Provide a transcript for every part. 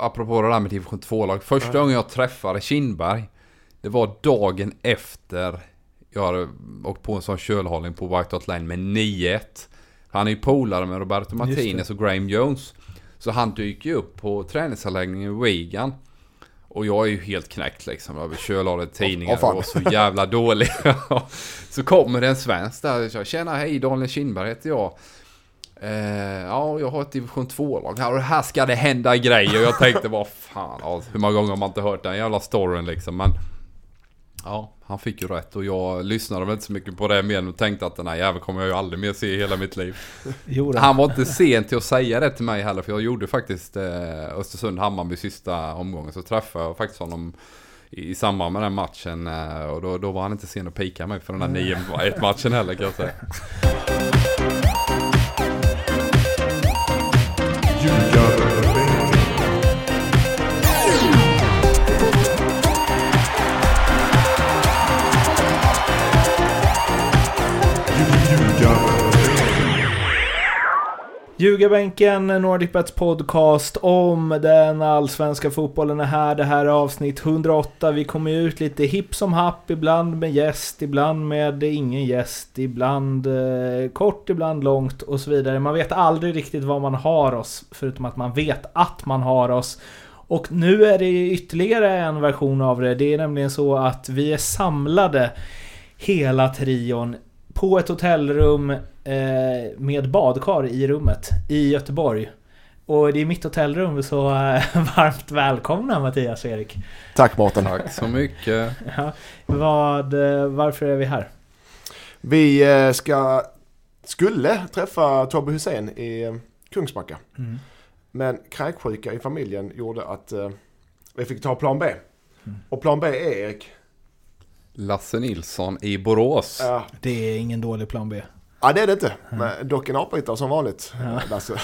apropå det där med division 2-lag. Första gången jag träffade Kindberg, det var dagen efter jag hade åkt på en sån kölhållning på White Hot Lane med 9-1. Han är ju polare med Roberto Martinez och Graham Jones. Så han dyker ju upp på träningsanläggningen i Wigan. Och jag är ju helt knäckt liksom. Jag kölade tidningar Åh, fan. och så jävla dålig. så kommer det en svensk där. Tjena, hej Daniel Kindberg heter jag. Eh, ja, jag har ett division 2-lag här och här ska det hända grejer. Jag tänkte vad fan, ja, hur många gånger har man inte hört den jävla storyn liksom. Men ja, han fick ju rätt och jag lyssnade väl inte så mycket på det mer och tänkte att den här jäveln kommer jag ju aldrig mer se i hela mitt liv. Han var inte sen till att säga det till mig heller för jag gjorde faktiskt eh, Östersund-Hammarby sista omgången så träffade jag faktiskt honom i, samband med den matchen eh, och då, då var han inte sen att pika mig för den där 9-1 matchen heller kan jag säga. Ljugarbänken, NordicBets podcast om den allsvenska fotbollen är här. Det här är avsnitt 108. Vi kommer ut lite hipp som happ, ibland med gäst, ibland med ingen gäst, ibland eh, kort, ibland långt och så vidare. Man vet aldrig riktigt vad man har oss, förutom att man vet att man har oss. Och nu är det ytterligare en version av det. Det är nämligen så att vi är samlade hela trion på ett hotellrum eh, med badkar i rummet i Göteborg. Och det är mitt hotellrum så eh, varmt välkomna Mattias och Erik. Tack Mårten. Tack så mycket. Ja, vad, eh, varför är vi här? Vi eh, ska, skulle träffa Tobbe Hussein i Kungsbacka. Mm. Men kräksjuka i familjen gjorde att eh, vi fick ta plan B. Mm. Och plan B är Erik. Lasse Nilsson i Borås. Ja, Det är ingen dålig plan B. ja det är det inte. Men dock en apryttare som vanligt. Ja. Lasse.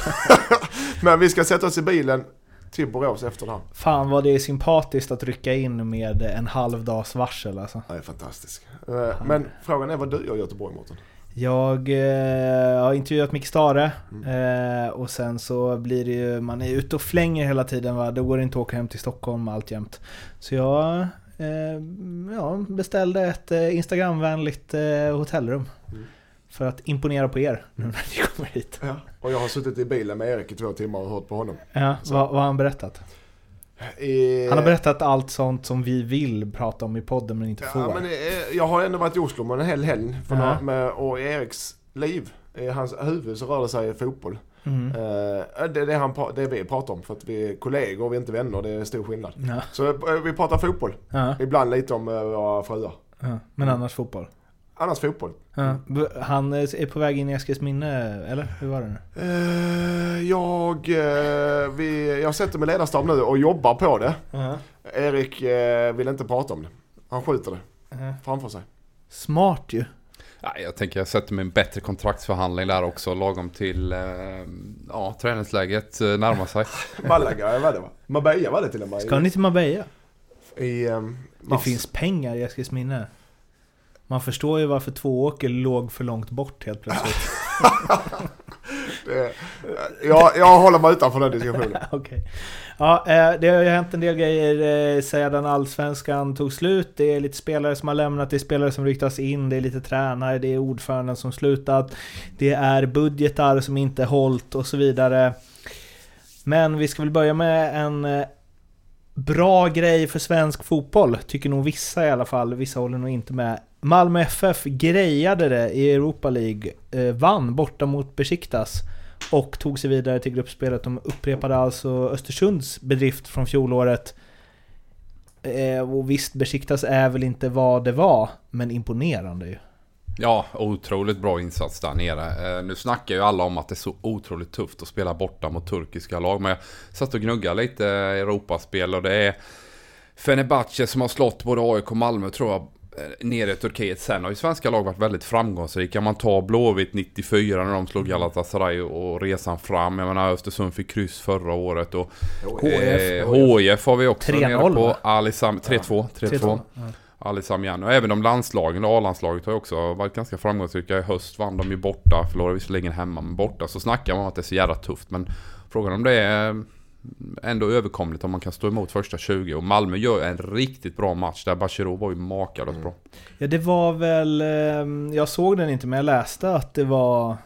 Men vi ska sätta oss i bilen till Borås efter det här. Fan vad det är sympatiskt att rycka in med en halv dags varsel alltså. Det är fantastiskt. Eh, Men frågan är vad du gör i Göteborg Mårten? Jag eh, har intervjuat Micke Stare eh, och sen så blir det ju, man är ute och flänger hela tiden va. Det går inte att åka hem till Stockholm alltjämt. Så jag ja, beställde ett eh, Instagramvänligt eh, hotellrum. Mm. För att imponera på er nu när ni kommer hit. Ja. Och jag har suttit i bilen med Erik i två timmar och hört på honom. Ja, Så. vad, vad har han berättat? I, Han har berättat allt sånt som vi vill prata om i podden men inte får. Ja, men eh, jag har ändå varit i Oslo med en hel helg. För Ja. några, med, och i Eriks liv, i hans huvud så rör det sig fotboll. Mm. Eh, det är det, han, det vi pratar om. För att vi är kollegor och vi är inte vänner. Det är stor skillnad. Ja, Så eh, vi pratar fotboll. ja, Ibland lite om eh, våra fruar. ja. Men annars fotboll. Annars fotboll. Han är på väg in i Eskilsminne, eller hur var det nu? Jag, vi, jag sätter mig ledarstab nu och jobbar på det. Erik vill inte prata om det. Han skjuter det framför sig. Smart ju. Nej, jag tänker jag sätter mig en bättre kontraktsförhandling där också lagom till eh, ja, träningsläget eh, närmar sig. Malaga var det va? Marbella var det till och med. Ska ni till Marbella? I, eh, Det finns pengar i Eskilsminne. Man förstår ju varför Tvååker låg för långt bort helt plötsligt. Jag, jag håller mig utanför den diskussionen. okay. Ja, eh, det har ju hänt en del grejer eh, sedan Allsvenskan tog slut. Det är lite spelare som har lämnat, det är spelare som ryktas in, det är lite tränare, det är ordföranden som slutat. Det är budgetar som inte hållt och så vidare. Men vi ska väl börja med en eh, bra grej för svensk fotboll, tycker nog vissa i alla fall. Vissa håller nog inte med. Malmö FF grejade det i Europa League, vann borta mot Besiktas och tog sig vidare till gruppspelet. De upprepade alltså Östersunds bedrift från fjolåret. Eh, och visst, Besiktas är väl inte vad det var, men imponerande ju. Ja, otroligt bra insats där nere. Eh, nu snackar ju alla om att det är så otroligt tufft att spela borta mot turkiska lag. Men jag satt och gnuggade lite Europaspel och det är Fenerbahce som har slått både AIK och Malmö tror jag nere i Turkiet. Sen har ju svenska lag varit väldigt framgångsrika. Man tar Blåvitt 94 när de slog Galatasaray och resan fram. Jag menar Östersund fick kryss förra året och HIF. eh, har vi också 3-0, nere på. Alisam 3-2. 3-2. Ja. Ali Samian. Och även de landslagen, A-landslaget har ju också varit ganska framgångsrika. I höst vann de ju borta, förlorade visserligen hemma, men borta så snackar man om att det är så jävla tufft. Men frågan om det är ändå överkomligt om man kan stå emot första 20. Och Malmö gör en riktigt bra match där Bachirou var ju makalöst bra. Ja det var väl, eh, jag såg den inte men jag läste att det var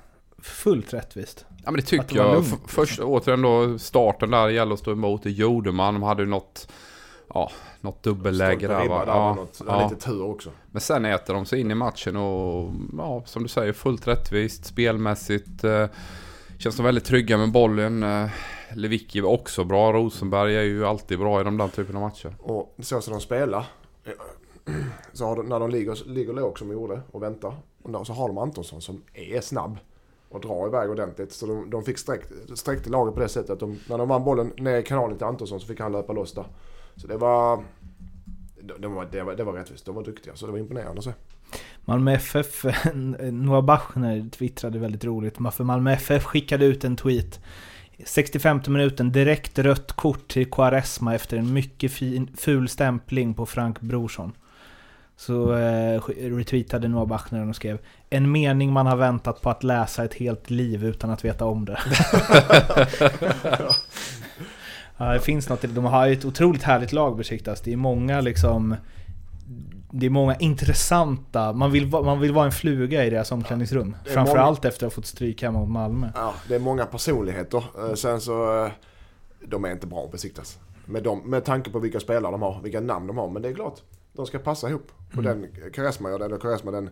fullt rättvist. Ja men det tycker det jag. lugnt, F- Först återigen då starten där gäller att stå emot. Det gjorde man. De hade ju något, ja, något dubbelläge där va. Ja, var något, ja. lite tur också. Men sen äter de sig in i matchen och ja, som du säger fullt rättvist spelmässigt. Eh, känns de väldigt trygga med bollen. Eh, Lewicki var också bra. Rosenberg är ju alltid bra i de där typen av matcher. Och så som de spelar. Så har de, när de ligger, ligger lågt som de gjorde och väntar. Och då så har de Antonsson som är snabb. Och drar iväg ordentligt. Så de, de fick sträckt, sträckte laget på det sättet. Att de, när de vann bollen ner i kanalen till Antonsson så fick han löpa loss där. Så det var... Det, det, var, det, var, det var rättvist. De var duktiga. Så det var imponerande att se. Malmö FF, Noah Bachner twittrade väldigt roligt. För Malmö FF skickade ut en tweet. 65 minuten, direkt rött kort till Quaresma efter en mycket fin, ful stämpling på Frank Brorsson. Så eh, retweetade Noah Bachner och skrev En mening man har väntat på att läsa ett helt liv utan att veta om det. ja, det finns något, de har ju ett otroligt härligt lag Besiktas. Det är många liksom det är många intressanta, man vill, man vill vara en fluga i deras omklädningsrum. är Framförallt efter att ha fått stryk hemma mot Malmö. Ja, det är många personligheter. Eh, Sen så... eh, De är inte bra att besiktas. Med, dem, med tanke på vilka spelare de har, vilka namn de har. Men det är klart, de ska passa ihop. Och den Karesma gör det, eller Karesma den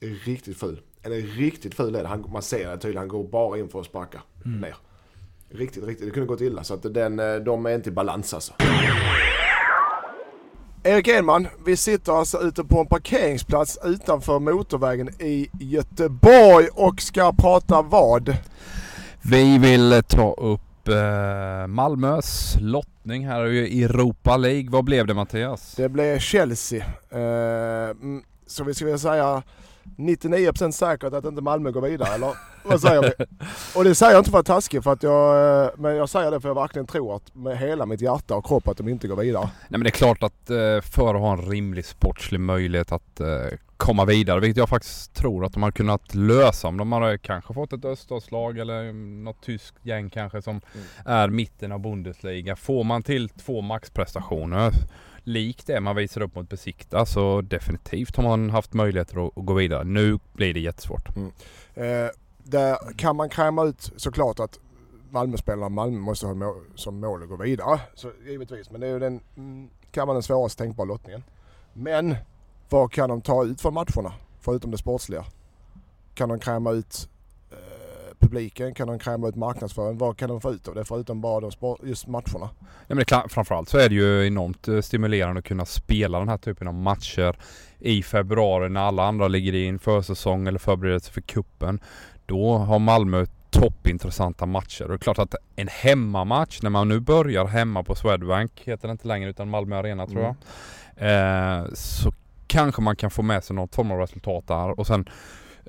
är riktigt ful. Eller riktigt ful är det. Han, man ser det tydligt, han går bara in för att sparka ner. Riktigt, riktigt. Det kunde gått illa. Så att den, eh, de är inte i balans alltså. Erik Edman, vi sitter alltså ute på en parkeringsplats utanför motorvägen i Göteborg och ska prata vad? Vi vill ta upp eh, Malmös lottning här i Europa League. Vad blev det Mattias? Det blev Chelsea. Eh, mm, så vi väl säga 99% säkert att inte Malmö går vidare, eller vad säger vi? Och det säger jag inte för att vara taskig, för att jag, eh, men jag säger det för jag verkligen tror att med hela mitt hjärta och kropp att de inte går vidare. Nej men det är klart att eh, för att ha en rimlig sportslig möjlighet att eh, komma vidare, vilket jag faktiskt tror att de har kunnat lösa om de hade kanske fått ett öststatslag eller något tyskt gäng kanske som är mitten av Bundesliga. Får man till två maxprestationer likt det man visar upp mot Besikta så definitivt har man haft möjligheter att, att gå vidare. Nu blir det jättesvårt. Mm. Eh, där kan man kräma ut såklart att Malmöspelarna Malmö måste ha mål, som mål att gå vidare. Så givetvis, men det är ju den, mm, kan man den svåraste tänkbara lottningen. Men vad kan de ta ut från matcherna? Förutom det sportsliga. Kan de kräma ut publiken? Kan de kräma ut marknadsföring? Vad kan de få ut av det förutom bara de sport, just matcherna? Ja, men det klart, framförallt så är det ju enormt eh, stimulerande att kunna spela den här typen av matcher i februari när alla andra ligger i en försäsong eller förbereder sig för kuppen. Då har Malmö toppintressanta matcher. Och det är klart att en hemmamatch när man nu börjar hemma på Swedbank, heter det inte längre utan Malmö Arena tror jag. Eh, så kanske man kan få med sig något form av resultat där och sen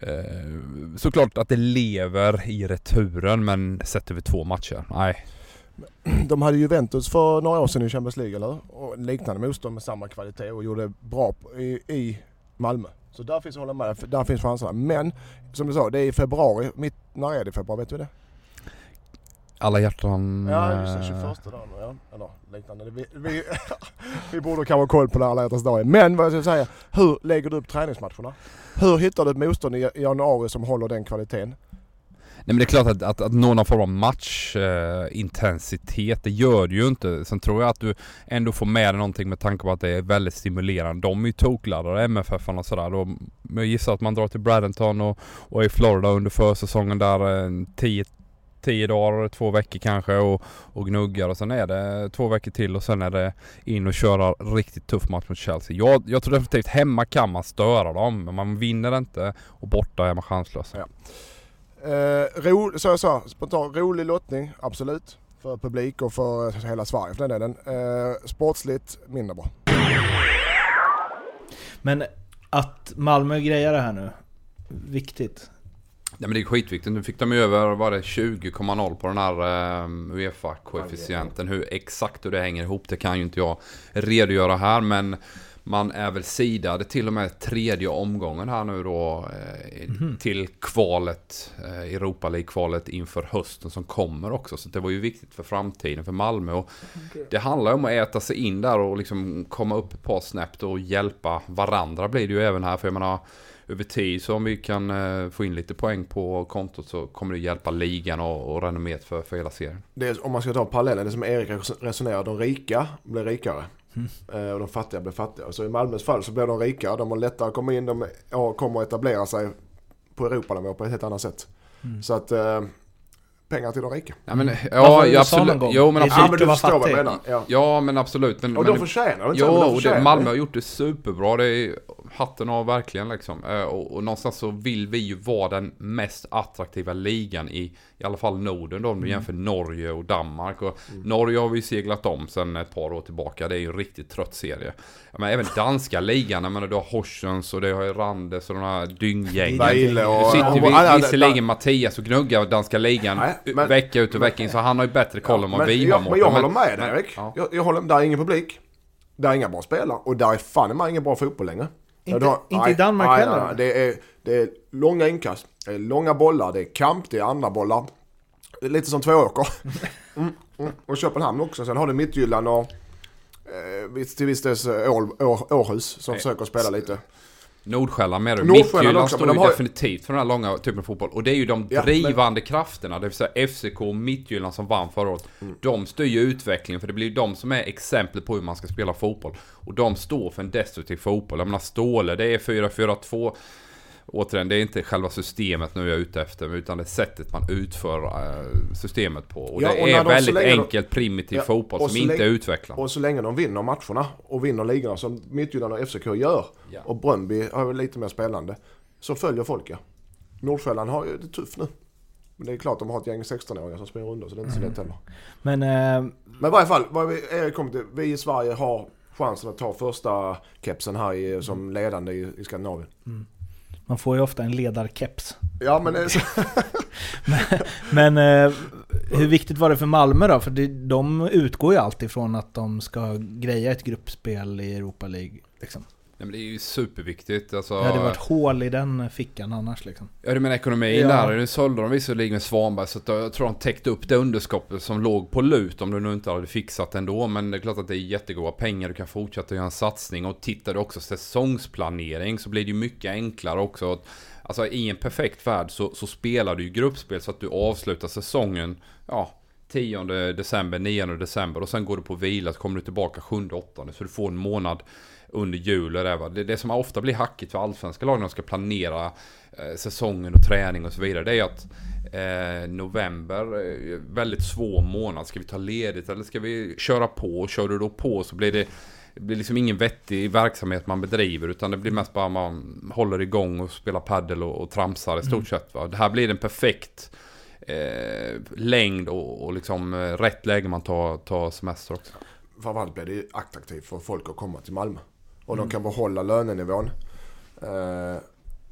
eh, såklart att det lever i returen men sett över två matcher, nej. De hade Juventus för några år sedan i Champions League, eller hur? Och liknande motstånd med samma kvalitet och gjorde bra i, i Malmö. Så där finns, att hålla med, där finns chanserna. Men som du sa, det är i februari. Mitt, när är det i februari? Vet du det? Alla hjärtan... Ja, just det. eh, 21 dagen. Ja, eller liknande. Vi, vi, vi borde kanske ha koll på när alla hjärtans dag är. Men vad jag ska säga, hur lägger du upp träningsmatcherna? Hur hittar du ett motstånd i januari som håller den kvaliteten? Nej men det är klart att, att, att nå någon form av matchintensitet, eh, det gör du ju inte. Sen tror jag att du ändå får med dig någonting med tanke på att det är väldigt stimulerande. De är ju tokladdade, MFF-arna och sådär. Och Jag gissar att man drar till Bradenton och, och är i Florida under försäsongen där eh, 10 tio dagar, två veckor kanske och, och gnuggar och sen är det två veckor till och sen är det in och köra riktigt tuff match mot Chelsea. Jag, jag tror definitivt hemma kan man störa dem men man vinner inte och borta är man chanslös. Ja. Eh, ro, så jag sa, spontant rolig lottning, absolut. För publik och för hela Sverige för den delen. Eh, sportsligt, mindre bra. Men att Malmö grejar det här nu, viktigt. Nej men det är skitviktigt. Nu fick de ju över, var det 20,0 på den här um, Uefa-koefficienten. Hur exakt hur det hänger ihop det kan ju inte jag redogöra här men man är väl sidade till och med tredje omgången här nu då eh, Mhm. till kvalet, eh, Europa League-kvalet inför hösten som kommer också. Så det var ju viktigt för framtiden för Malmö. Och det handlar om att äta sig in där och liksom komma upp ett par snäpp och hjälpa varandra blir det ju även här. För jag menar, över tid så om vi kan eh, få in lite poäng på kontot så kommer det hjälpa ligan och, och renommet för, för hela serien. Det är, om man ska ta parallellen, det som Erik resonerar, de rika blir rikare. Eh, Och de fattiga blir fattigare. Så i Malmös fall så blir de rikare, de har lättare att komma in, de kommer att etablera sig på Europanivå på ett helt annat sätt. Så att eh, pengar till de rika. Ja, men, Vad ja, ja absolut. Jo, men absolut. Ja men du förstår vad jag menar. Ja. Ja, men absolut. Men, Och men de förtjänar det inte, Jo, de och förtjänar det, Malmö har gjort det superbra. Det är hatten av verkligen liksom. Eh, Och, och någonstans så vill vi ju vara den mest attraktiva ligan i i alla fall Norden då om du jämför Norge och Danmark. Och Norge har vi seglat om sedan ett par år tillbaka. Det är ju en riktigt trött serie. Men även danska ligan, jag menar du har Horsens och det har ju Randes och de här dynggängen. Och... Sitter vi alla- visserligen Mattias och gnuggar danska ligan Nej, men- vecka ut och vecka in så han har ju bättre koll än vad vi har men jag håller med dig Erik. Ja. Jag, jag håller, där är ingen publik. Där är inga bra spelare. Och där är fan i mig ingen bra fotboll längre. Inte- har- inte i Danmark nej, heller? Nej, nej. Det, är, det är långa inkast. Det är långa bollar. Det är kamp. Det är andra bollar. Det är lite som Tvååker. Mm, mm. Och Köpenhamn också. Sen har du Midtjylland och eh, till viss del Århus som Nej. försöker spela lite. Nordsjälland med. Nordsjälland Midtjylland står men ju har definitivt för den här långa typen av fotboll. Och det är ju de Ja, drivande krafterna, det vill säga FCK och Midtjylland som vann förra året. Mm. De styr ju utvecklingen, för det blir ju de som är exemplet på hur man ska spela fotboll. Och de står för en destruktiv fotboll. Jag menar Ståle, det är 4-4-2. Återigen, det är inte själva systemet nu jag är ute efter, utan det är sättet man utför eh, systemet på. Och Ja, det och är väldigt länge de- enkelt, primitiv Ja, fotboll som inte är utvecklande. Och så länge de vinner matcherna och vinner ligorna som Midtjylland och FCK gör. Ja. Och Bröndby har lite mer spelande. Så följer folk ja. Nordsjälland har ju det tufft nu. Men det är klart de har ett gäng 16-åringar som springer runt så det är inte så lätt heller. Men eh, Men i varje fall, vad vi, Erik kom till, vi i Sverige har chansen att ta första kepsen här i, som ledande i, i Skandinavien. Man får ju ofta en ledarkeps. Ja men så, Men eh, hur viktigt var det för Malmö då? För de utgår ju alltid från att de ska greja ett gruppspel i Europa League. Liksom. Nej, men det är ju superviktigt. Alltså, Det hade varit hål i den fickan annars liksom. Ja du menar ekonomin Ja. där, nu sålde de visserligen med Svanberg så jag tror de täckte upp det underskottet som låg på lut om du nu inte hade fixat ändå. Men det är klart att det är jättegoda pengar, du kan fortsätta göra en satsning och tittar du också säsongsplanering så blir det ju mycket enklare också. Alltså i en perfekt värld så, så spelar du ju gruppspel så att du avslutar säsongen, ja 10 december, 9 december och sen går du på vila så kommer du tillbaka 7 8 så du får en månad under jul och det, va? det, det som ofta blir hackigt för allsvenska lag när de ska planera eh, säsongen och träning och så vidare. Det är att eh, november är väldigt svår månad. Ska vi ta ledigt eller ska vi köra på? Kör du då på så blir det det blir liksom ingen vettig verksamhet man bedriver utan det blir mest bara man håller igång och spelar paddel och, och tramsar i stort sett. Va? Det här blir en perfekt eh, längd och, och liksom eh, rätt läge man tar, tar semester också. framförallt blir det ju attraktivt för folk att komma till Malmö. Och de kan behålla lönenivån. Eh,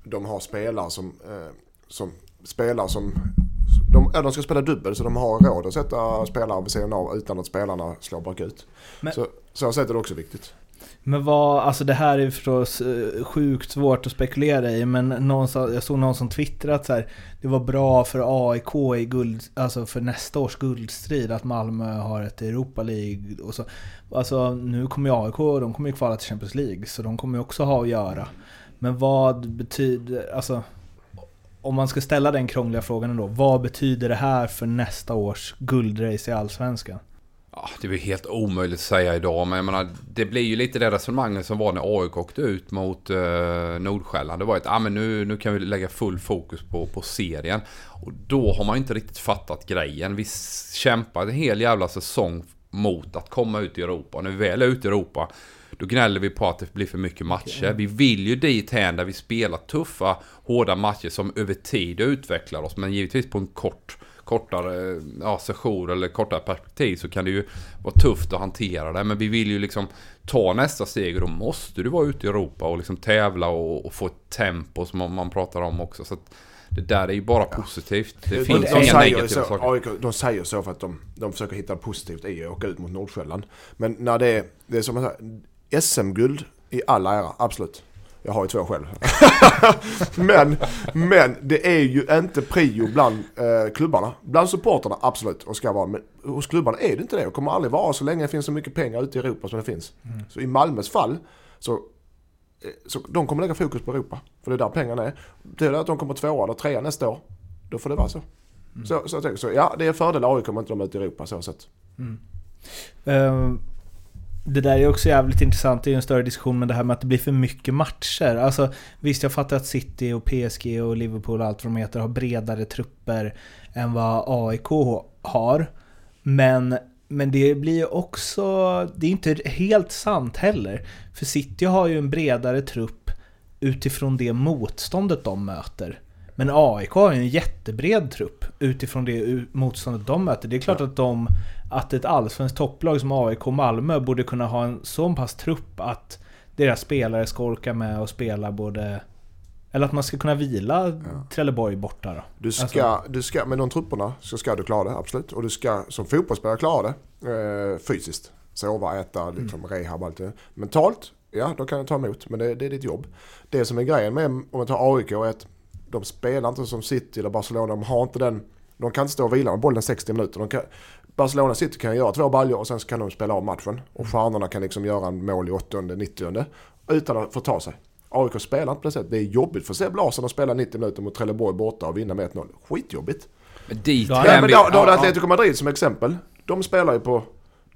de har spelare som, eh, som spelare som de, ja, de ska spela dubbel så de har råd att sätta spelare vid sidan av utan att spelarna slår bakut. Men- Så, så jag sett är det också viktigt. Men vad, alltså det här är förstås eh, sjukt svårt att spekulera i men någonstans, jag såg någon som twittrade att så här, det var bra för AIK i guld, alltså för nästa års guldstrid att Malmö har ett Europa League och så. Alltså nu kommer ju AIK, de kommer ju kvala till Champions League så de kommer ju också ha att göra. Men vad betyder, alltså om man ska ställa den krångliga frågan ändå, vad betyder det här för nästa års guldrace i Allsvenskan? Ja, det är helt omöjligt att säga idag, men jag menar, det blir ju lite det resonemanget som var när AIK åkte ut mot eh, Nordsjälland. Det var att ah, men nu, nu kan vi lägga full fokus på, på serien. Och då har man inte riktigt fattat grejen. Vi kämpade en hel jävla säsong mot att komma ut i Europa. Och när vi väl är ute i Europa, då gnäller vi på att det blir för mycket matcher. Vi vill ju dit hän där vi spelar tuffa, hårda matcher som över tid utvecklar oss. Men givetvis på en kort kortare ja, session eller kortare perspektiv så kan det ju vara tufft att hantera det. Men vi vill ju liksom ta nästa steg och då måste du vara ute i Europa och liksom tävla och, och få ett tempo som man, man pratar om också. Så att det där är ju bara positivt. Det De- finns de inga säger negativa så, saker. AIK, de säger så för att de, de försöker hitta positivt i att åka ut mot Nordsjälland. Men när det är, det är som att SM-guld I all ära, absolut. Jag har ju två själv. men, men det är ju inte prio bland eh, klubbarna. Bland supporterna absolut och ska vara. Men hos klubbarna är det inte det och kommer aldrig vara så länge det finns så mycket pengar ute i Europa som det finns. Mm. Så i Malmös fall så, eh, så de kommer lägga fokus på Europa. För det är där pengarna är. Det är att de kommer tvåa eller trea nästa år. Då får det vara så. Mm. Så, så, så, så, ja, det är fördel AIK om inte de är ute i Europa så sett. Mm. Uh, det där är också jävligt intressant, det är ju en större diskussion med det här med att det blir för mycket matcher. Alltså visst, jag fattar att City och PSG och Liverpool och allt vad de heter har bredare trupper än vad AIK har. Men, men det blir ju också, det är inte helt sant heller. För City har ju en bredare trupp utifrån det motståndet de möter. Men AIK har ju en jättebred trupp utifrån det motståndet de möter. Det är klart att, de, att ett allsvenskt topplag som AIK och Malmö borde kunna ha en så pass trupp att deras spelare ska orka med och spela både... Eller att man ska kunna vila ja. Trelleborg borta då. Du ska, alltså. du ska, med de trupperna så ska du klara det, absolut. Och du ska som fotbollsspelare klara det eh, fysiskt. Sova, äta, liksom, mm. rehab allt det. Mentalt, ja då kan du ta emot. Men det, det är ditt jobb. Det som är grejen med, om man tar AIK, är att de spelar inte som City eller Barcelona. De har inte den... De kan inte stå och vila med bollen 60 minuter. De kan, Barcelona City kan göra två baljor och sen kan de spela av matchen. Och stjärnorna kan liksom göra en mål i 80 90 utan att få ta sig. AIK spelar inte på det sättet. Det är jobbigt för Seb Larsson att spela 90 minuter mot Trelleborg borta och vinna med 1-0. Skitjobbigt. Men dit ja, men då, då har du Atletico Madrid som exempel. De spelar ju på...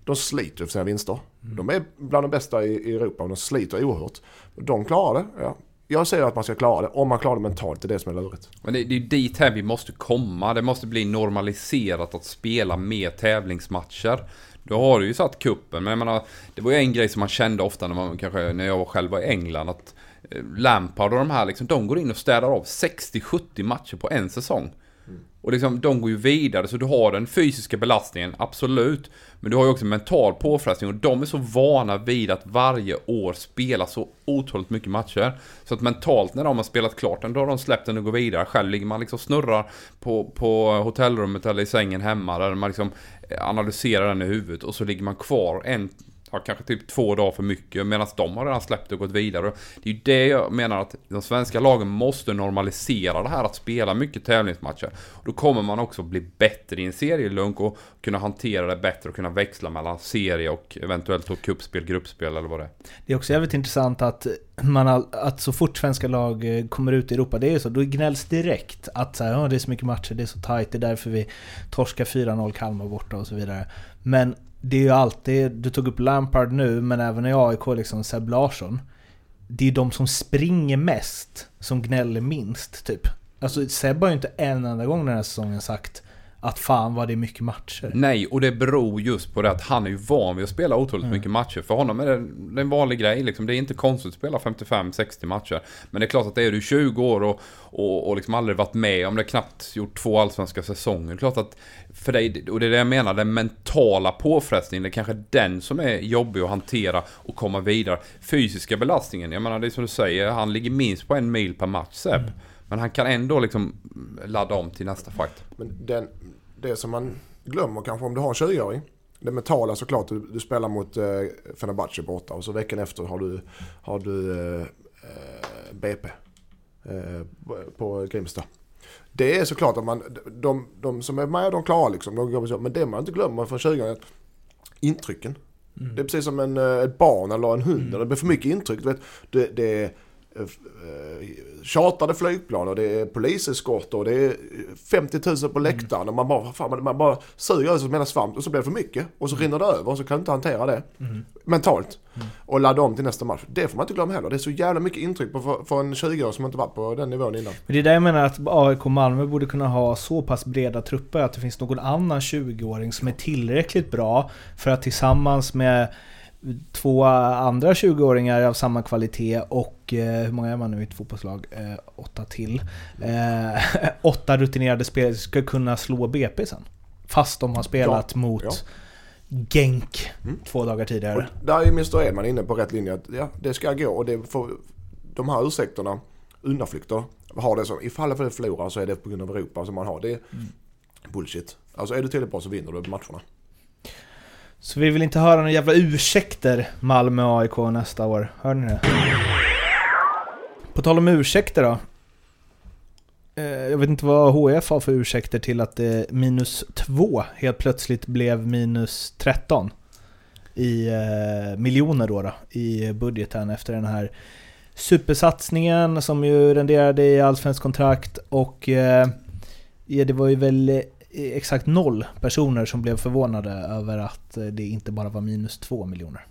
De sliter för sina vinster. Mm. De är bland de bästa i, i Europa och de sliter oerhört. De klarar det, ja jag säger att man ska klara det. Om man klarar det mentalt, det är det som är lurigt. Men det, det är dit här vi måste komma. Det måste bli normaliserat att spela mer tävlingsmatcher. Då har du ju satt kuppen men jag menar, det var ju en grej som man kände ofta när, man, kanske, när jag själv var i England. Att eh, Lampard och de här, liksom, de går in och städar av 60-70 matcher på en säsong. Och liksom, de går ju vidare, så du har den fysiska belastningen, absolut. Men du har ju också mental påfrestning och de är så vana vid att varje år spela så otroligt mycket matcher. Så att mentalt när de har spelat klart den, då har de släppt den och går vidare. Själv ligger man liksom snurrar på, på hotellrummet eller i sängen hemma där man liksom eh, analyserar den i huvudet och så ligger man kvar en har kanske typ två dagar för mycket medan de har redan släppt och gått vidare. Det är ju det jag menar att de svenska lagen måste normalisera det här att spela mycket tävlingsmatcher. Då kommer man också bli bättre i en serielunk och kunna hantera det bättre och kunna växla mellan serie och eventuellt då kuppspel, gruppspel eller vad det är. Det är också jävligt intressant att man att så fort svenska lag eh, kommer ut i Europa, det är ju så, då gnälls direkt att så här, oh, det är så mycket matcher, det är så tajt, det är därför vi torskar 4-0 Kalmar borta och så vidare. Men det är ju alltid, du tog upp Lampard nu, men även i AIK liksom Seb Larsson. Det är de som springer mest som gnäller minst, typ. Alltså Seb har ju inte en enda gång den här säsongen sagt att fan vad det är mycket matcher. Nej, och det beror just på det att han är ju van vid att spela otroligt mm. mycket matcher. För honom är det, det är en vanlig grej liksom. Det är inte konstigt att spela 55-60 matcher. Men det är klart att det är du 20 år och, och, och liksom aldrig varit med om det, knappt gjort två allsvenska säsonger. Det är klart att för dig, och det är det jag menar, den mentala påfrestningen, det är kanske den som är jobbig att hantera och komma vidare. Fysiska belastningen, jag menar det är som du säger, han ligger minst på en mil per match Seb. Mm. Men han kan ändå liksom ladda om till nästa fight. Men den, det som man glömmer kanske om du har en 20-åring. Det mentala såklart, du, du spelar mot eh, Fenerbahce borta och så veckan efter har du, har du eh, eh BP eh, på Grimsta. Det är såklart att man, de, de som är med de klarar liksom, de går men det man inte glömmer från 20 är intrycken. Mm. Det är precis som en, eh, ett barn eller en hund, mm. det blir för mycket intryck. Du vet, det, det Eh, chartrade flygplan och det är poliseskort och det är 50 000 på läktaren mm. och man bara, fan, man bara suger över som hela svamp och så blir det för mycket och så mm. rinner det över och så kan du inte hantera det mm. mentalt. Mm. Och ladda om till nästa match. Det får man inte glömma heller. Det är så jävla mycket intryck på, för, för en 20-åring som inte varit på den nivån innan. Men det är där jag menar att AIK Malmö borde kunna ha så pass breda trupper att det finns någon annan 20-åring som är tillräckligt bra för att tillsammans med två andra 20-åringar av samma kvalitet och eh, hur många är man nu i ett fotbollslag? Eh, åtta till. Eh, åtta rutinerade spelare ska kunna slå BP sen. Fast de har spelat ja, mot ja. Genk mm. två dagar tidigare. Och där är Mr Edman inne på rätt linje. Att, ja, det ska gå och det får, de här ursäkterna, undanflykter, har det som ifall det förlorar så är det på grund av Europa som man har. Det är mm. bullshit. Alltså är du tillräckligt bra så vinner du matcherna. Så vi vill inte höra några jävla ursäkter Malmö-AIK nästa år. Hör ni det? På tal om ursäkter då. Eh, jag vet inte vad HF har för ursäkter till att det minus 2 helt plötsligt blev minus 13 i eh, miljoner då, då i budgeten efter den här supersatsningen som ju renderade i allsvenskt kontrakt och eh, ja, det var ju väl Eh, exakt noll personer som blev förvånade över att eh, det inte bara var minus två miljoner.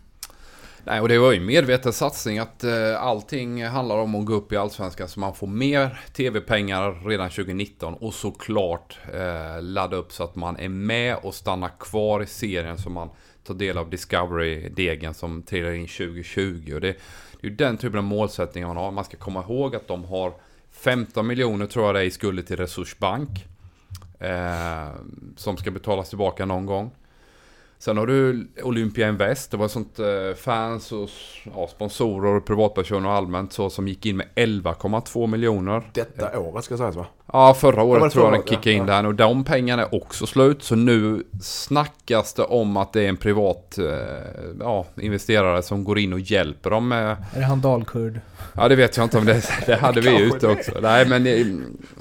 Nej, och det var ju en medveten satsning att eh, allting handlar om att gå upp i Allsvenskan så man får mer tv-pengar redan 2019 och såklart eh, ladda upp så att man är med och stannar kvar i serien så man tar del av Discovery-degen som trillar in 2020. Och det, det är ju den typen av målsättningar man har. Man ska komma ihåg att de har 15 miljoner tror jag det är i skulder till Resursbank. Eh, som ska betalas tillbaka någon gång. Sen har du Olympia Invest, det var sånt eh, fans och ja, sponsorer och privatpersoner och allmänt så som gick in med 11,2 miljoner. Detta året ska sägas va? Ja, förra året tror jag den kickade in ja. där och de pengarna är också slut. Så nu snackas det om att det är en privat eh, ja, investerare som går in och hjälper dem med Är det han dalkurd? Ja det vet jag inte om det, det hade vi ute också. Nej men det,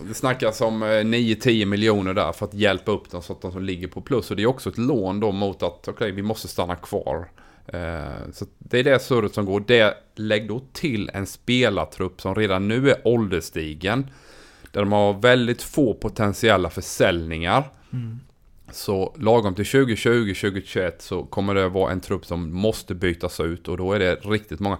det snackas om eh, 9-10 miljoner där för att hjälpa upp dem så att de som ligger på plus. Och det är också ett lån då mot att okej vi måste stanna kvar. Eh, så det är det surret som går. Det lägg då till en spelartrupp som redan nu är ålderstigen. Där de har väldigt få potentiella försäljningar. Så lagom till 2020-2021 så kommer det vara en trupp som måste bytas ut och då är det riktigt många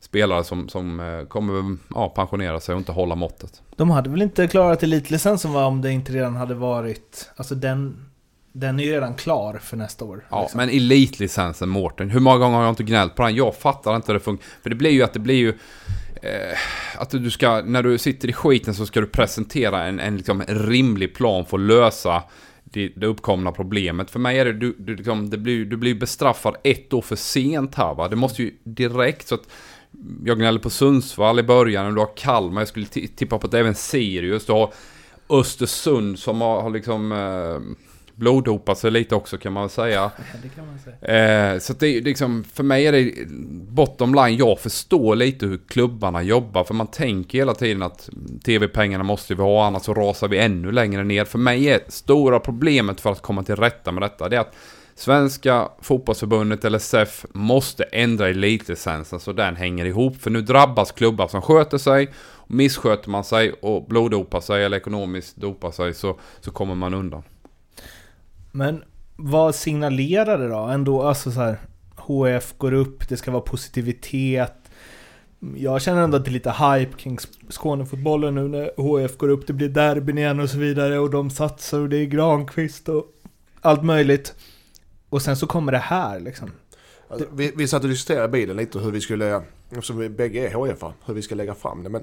spelare som, som eh, kommer ja, pensionera sig och inte hålla måttet. De hade väl inte klarat elitlicensen va, om det inte redan hade varit... Alltså den... Den är ju redan klar för nästa år. Ja, liksom. men elitlicensen Mårten, hur många gånger har jag inte gnällt på den? Jag fattar inte hur det funkar. För det blir ju att det blir ju... Eh, att du ska, när du sitter i skiten så ska du presentera en, en liksom rimlig plan för att lösa det, det uppkomna problemet. För mig är det, du, du, liksom, det blir, du blir bestraffad ett år för sent här va. Det måste ju direkt så att jag gnällde på Sundsvall i början och du har Kalmar. Jag skulle tippa på att även Sirius. Du har Östersund som har, har liksom eh, bloddopat sig lite också kan man väl säga. Det man säga. Eh, så det är liksom, för mig är det bottom line, jag förstår lite hur klubbarna jobbar. För man tänker hela tiden att tv-pengarna måste vi ha, annars så rasar vi ännu längre ner. För mig är stora problemet för att komma till rätta med detta, det är att Svenska fotbollsförbundet, eller SEF, måste ändra elitlicensen så den hänger ihop. För nu drabbas klubbar som sköter sig. Missköter man sig och bloddopar sig eller ekonomiskt dopar sig så, så kommer man undan. Men vad signalerar det då? Ändå, alltså så här, HF går upp, det ska vara positivitet. Jag känner ändå att det är lite hype kring Skånefotbollen nu när HF går upp, det blir derbyn igen och så vidare och de satsar och det är Granqvist och allt möjligt. Och sen så kommer det här liksom. Alltså, vi, vi satt och diskuterade i bilen lite hur vi skulle, eftersom vi bägge är HF, hur vi ska lägga fram det. Men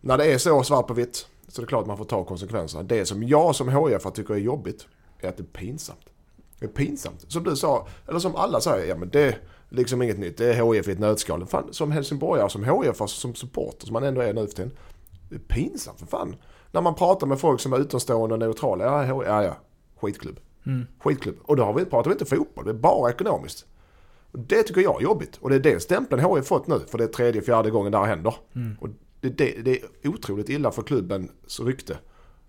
när det är så svart på vitt så är det klart att man får ta konsekvenserna. Det som jag som HF tycker är jobbigt är att det är pinsamt. Det är pinsamt. Som du sa, eller som alla säger, ja men det är liksom inget nytt. Det är HF i ett nötskal. Fan, som helsingborgare, som HF, alltså som supporter som man ändå är nu för tiden. Det är pinsamt för fan. När man pratar med folk som är utomstående och neutrala. Ja, HF, ja, ja. Skitklubb. Skitklubb. Och då har vi, pratar vi inte fotboll, det är bara ekonomiskt. Och det tycker jag är jobbigt. Och det är den stämpeln HIF fått nu. För det är tredje, fjärde gången det här händer. Och det, det, det är otroligt illa för klubbens rykte.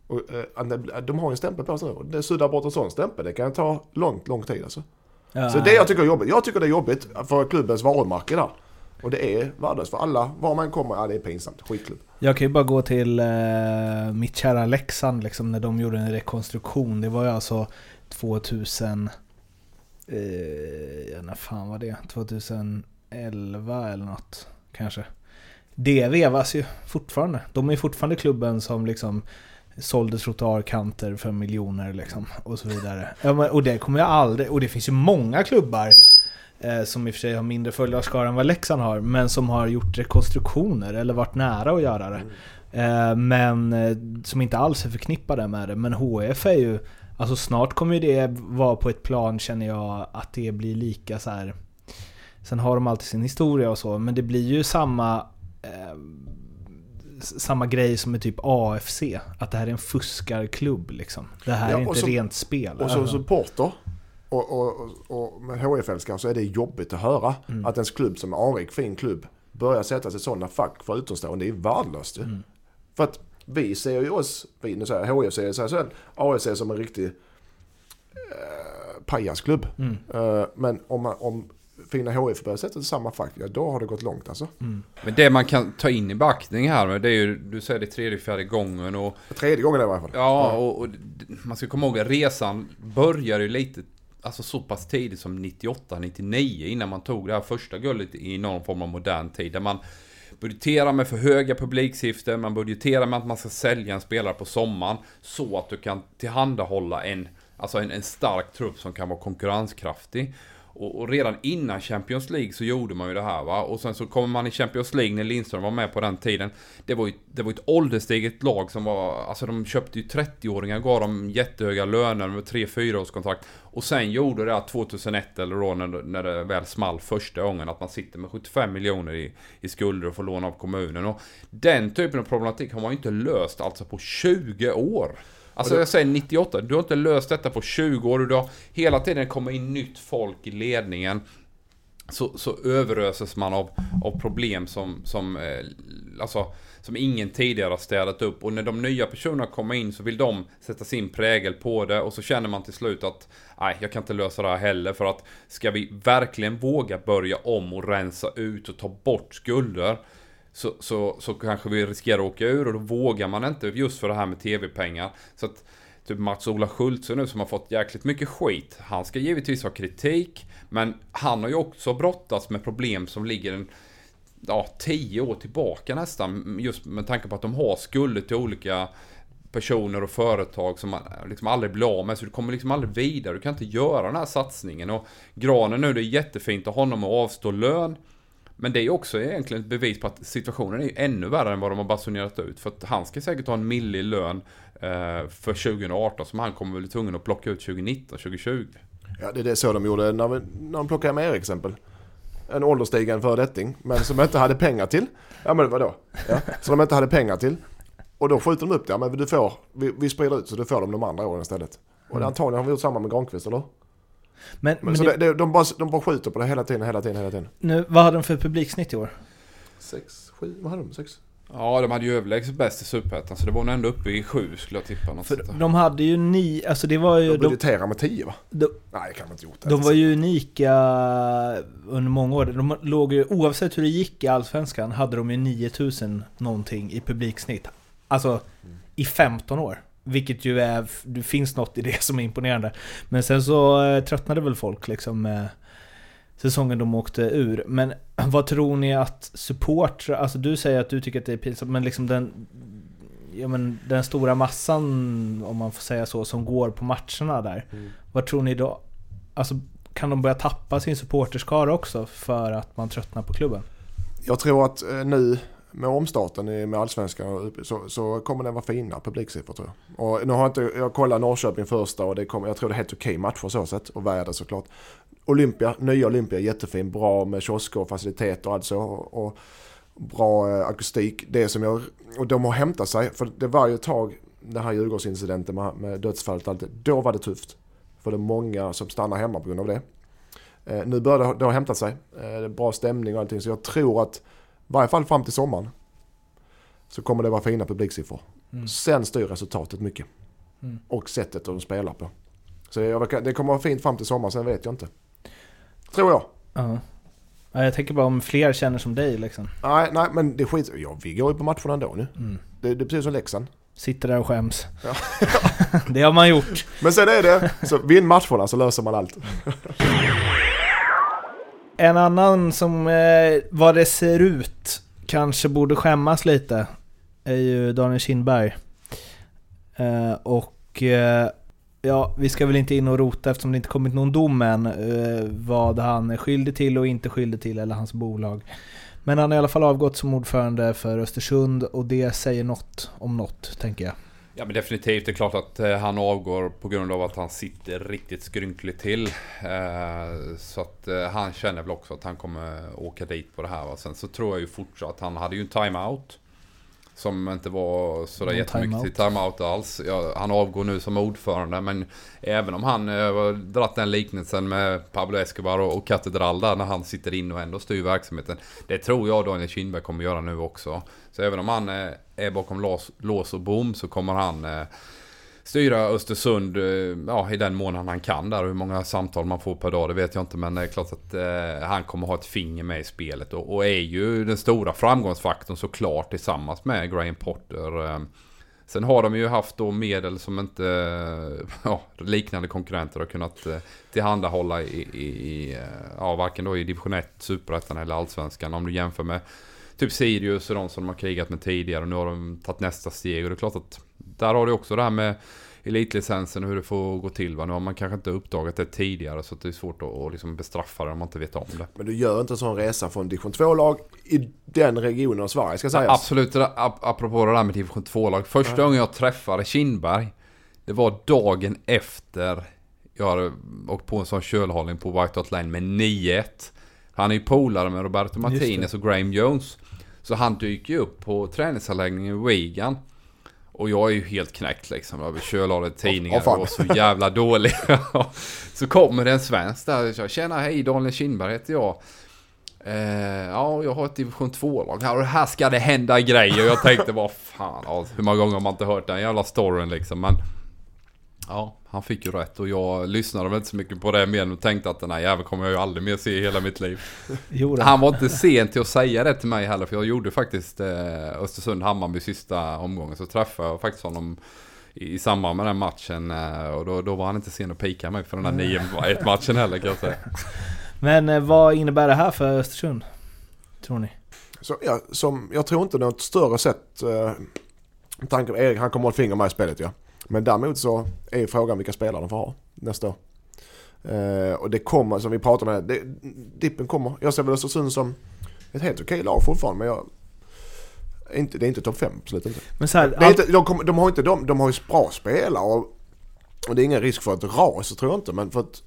Och, eh, de har ju en stämpel på sig nu. Suddar bort en sån stämpel. Det kan ta långt, lång tid alltså. Ja, Så det jag tycker är jobbigt. Jag tycker det är jobbigt för klubbens varumärke där. Och det är värdelöst för alla. Var man kommer, ja det är pinsamt. Skitklubb. Jag kan ju bara gå till eh, mitt kära Leksand liksom, när de gjorde en rekonstruktion. Det var ju alltså 2000... Eh, ja, när fan var det? 2011 eller något kanske. Det vevas ju fortfarande. De är fortfarande klubben som liksom sålde trottoarkanter för miljoner liksom och så vidare. Ja, men, och det kommer jag aldrig... Och det finns ju många klubbar eh, som i och för sig har mindre följarskara än vad Leksand har, men som har gjort rekonstruktioner eller varit nära att göra det. Eh, men eh, som inte alls är förknippade med det. Men HF är ju... Alltså snart kommer ju det vara på ett plan känner jag att det blir lika så här. Sen har de alltid sin historia och så, men det blir ju samma... Eh, samma grej som med typ AFC. Att det här är en fuskarklubb liksom. Det här Ja, är inte så- rent spel. Och som supporter Och, och, och, och med HIF-älskare så är det jobbigt att höra Mm. att ens klubb som är anrik, fin klubb, börjar sätta sig sådana fack för utomstående. Det är värdelöst. Mm. För att vi ser ju oss, vi, nu säger jag HIF ser så här, sen AIC som en riktig eh, pajasklubb. Mm. Eh, men om, man, om fina HIF börjar sätta samma fack, ja då har det gått långt alltså. Mm. Men det man kan ta in i beaktning här, det är ju, du säger det tredje, fjärde gången och tredje gången i alla fall. Ja, och, och man ska komma ihåg att resan började ju lite, alltså så pass tidigt som 98, 99 innan man tog det här första guldet i någon form av modern tid. Där man budgeterar med för höga publiksiffror, man budgeterar med att man ska sälja en spelare på sommaren så att du kan tillhandahålla en, alltså en, en stark trupp som kan vara konkurrenskraftig. Och, och redan innan Champions League så gjorde man ju det här va. Och sen så kommer man i Champions League när Lindström var med på den tiden. Det var ju, det var ju ett åldersteget lag som var, alltså de köpte ju 30-åringar, gav dem jättehöga löner med 3-4 års kontrakt. Och sen gjorde det att 2001 eller då när, när det väl small första gången att man sitter med 75 miljoner i, i skulder och får låna av kommunen. Och den typen av problematik har man ju inte löst alltså på 20 år. Alltså jag säger 98, du har inte löst detta på 20 år. Du har hela tiden kommit in nytt folk i ledningen. Så, så överöses man av, av problem som, som, eh, alltså, som ingen tidigare har städat upp. Och när de nya personerna kommer in så vill de sätta sin prägel på det. Och så känner man till slut att nej, jag kan inte lösa det här heller. För att ska vi verkligen våga börja om och rensa ut och ta bort skulder så, så, så kanske vi riskerar att åka ur och då vågar man inte just för det här med tv-pengar. Så att typ Mats-Ola Schultze nu som har fått jäkligt mycket skit. Han ska givetvis ha kritik, men han har ju också brottats med problem som ligger en ja, tio år tillbaka nästan. Just med tanke på att de har skulder till olika personer och företag som man liksom aldrig blir av med. Så du kommer liksom aldrig vidare. Du kan inte göra den här satsningen. Och Granen nu, det är jättefint av honom att avstå lön. Men det är också egentligen ett bevis på att situationen är ju ännu värre än vad de har basunerat ut. För att han ska säkert ha en millig lön eh, för 2018 som han kommer bli tvungen att plocka ut 2019, 2020. Ja, det är det så de gjorde när, vi, när de plockade med Erik exempel. En ålderstigen föredetting, men som inte hade pengar till. Ja men vadå? Ja, som de inte hade pengar till. Och då skjuter de upp det. Ja, men du får, vi, vi sprider ut så du får dem de andra åren istället. Och Mm. antagligen har vi gjort samma med Granqvist, eller? Men, Men men så det, det, det, de, bara, de bara skjuter på det hela tiden, hela tiden, hela tiden. nu, vad hade de för publiksnitt i år? Sex, sju, vad hade de? Sex? Ja, de hade ju överlägset bäst i Superettan, så det var nog ändå uppe i sju skulle jag tippa. Något För de hade ju ni, alltså det var ju... De De, budgeterar med tio va? de, Nej, det kan de inte gjort. de var ju unika under många år. De låg ju, oavsett hur det gick i Allsvenskan, hade de ju 9000 någonting i publiksnitt. Alltså i 15 år. Vilket ju är, det finns något i det som är imponerande. Men sen så eh, tröttnade väl folk liksom med säsongen de åkte ur. Men vad tror ni att support, alltså du säger att du tycker att det är pinsamt, men liksom den, ja men den stora massan, om man får säga så, som går på matcherna där. Mm. Vad tror ni då? Alltså kan de börja tappa sin supporterskara också för att man tröttnar på klubben? Jag tror att eh, nu med omstarten med allsvenskan så, så kommer det vara fina publiksiffror tror jag. Och nu har jag inte, jag kollade Norrköping första och det kom, jag tror det är helt okej matcher så sett och väder såklart. Olympia, nya Olympia jättefin, bra med kiosker och faciliteter och allt så. Och, och bra eh, akustik. Det som jag, och de har hämtat sig, för det var ju ett tag den här Djurgårdsincidenten med, med dödsfallet och allt det, då var det tufft. För det är många som stannar hemma på grund av det. Eh, nu börjar det, det ha hämtat sig. Eh, det är bra stämning och allting så jag tror att varje fall fram till sommaren så kommer det vara fina publiksiffror. Mm. Sen styr resultatet mycket. Mm. Och sättet de spelar på. Så jag, det kommer vara fint fram till sommaren, sen vet jag inte. Tror jag. Ja. Ja, Jag tänker bara om fler känner som dig liksom. Nej, nej men det skit ja, Vi går ju på matcherna ändå nu. Mm. Det, det är precis som Leksand. Sitter där och skäms. Ja. det har man gjort. Men sen är det, så vinn matcherna så löser man allt. En annan som, eh, vad det ser ut, kanske borde skämmas lite, är ju Daniel Kindberg. Eh, och eh, ja, vi ska väl inte in och rota eftersom det inte kommit någon dom än, eh, vad han är skyldig till och inte skyldig till, eller hans bolag. Men han har i alla fall avgått som ordförande för Östersund och det säger något om något, tänker jag. Ja men definitivt, det är klart att eh, han avgår på grund av att han sitter riktigt skrynkligt till. Eh, så att eh, han känner väl också att han kommer åka dit på det här. Va? Sen så tror jag ju fortsatt att han hade ju en timeout. Som inte var sådär Någon jättemycket till timeout alls. Ja, han avgår nu som ordförande men även om han eh, dratt den liknelsen med Pablo Escobar och, och Katedral där när han sitter in och ändå styr verksamheten. Det tror jag Daniel Kindberg kommer göra nu också. Så även om han eh, är bakom lås, lås och bom så kommer han eh, styra Östersund eh, ja, i den mån han kan där. Hur många samtal man får per dag det vet jag inte. Men det är klart att eh, han kommer ha ett finger med i spelet. Och, och är ju den stora framgångsfaktorn såklart tillsammans med Graham Potter. Eh, sen har de ju haft då medel som inte eh, ja, liknande konkurrenter har kunnat tillhandahålla i, i, i ja, varken då i division 1, superettan eller allsvenskan. Om du jämför med typ Sirius och de som de har krigat med tidigare. Och nu har de tagit nästa steg. Och det är klart att där har du också det här med elitlicensen och hur det får gå till. Va? Nu har man kanske inte uppdagat det tidigare så att det är svårt att, liksom bestraffa det om man inte vet om det. Men du gör inte en sån resa från division 2-lag i den regionen av Sverige ska sägas. Absolut, där- ap- apropå det där med division 2-lag. Första gången jag träffade Kindberg, det var dagen efter jag hade åkt på en sån kölhållning på White Hot Lane med 9-1. Han är ju polare med Roberto Martinez och Graham Jones. Så han dyker ju upp på träningsanläggningen i Wigan. Och jag är ju helt knäckt liksom. Jag kölhållit tidningar Åh, fan. och så jävla dålig. så kommer det en svensk där och säger Tjena hej Daniel Kindberg heter jag. Eh, ja, jag har ett division 2-lag här och här ska det hända grejer. Jag tänkte vad fan, ja, hur många gånger har man inte hört den jävla storyn liksom. Men ja, han fick ju rätt och jag lyssnade väl inte så mycket på det mer och tänkte att den här jäveln kommer jag ju aldrig mer se i hela mitt liv. Han var inte sen till att säga det till mig heller för jag gjorde faktiskt eh, Östersund-Hammarby sista omgången så träffade jag faktiskt honom i, samband med den matchen eh, och då, då var han inte sen att pika mig för den där 9-1 matchen heller kan jag säga. Men eh, vad innebär det här för Östersund? Tror ni? Så, ja, som, jag tror inte något större sätt. Eh, med tanke på Erik, han kommer att ett finger med i spelet ja. Men däremot så är frågan vilka spelare de får ha nästa år. Eh, och det kommer, som vi pratade med, det, dippen kommer. Jag ser väl Östersund som ett helt okej lag fortfarande men jag... Inte, det är inte topp 5, absolut inte. Men så här, allt, inte de, kommer, de har inte de, de har ju bra spelare och, och det är ingen risk för ett ras tror jag inte men för ett,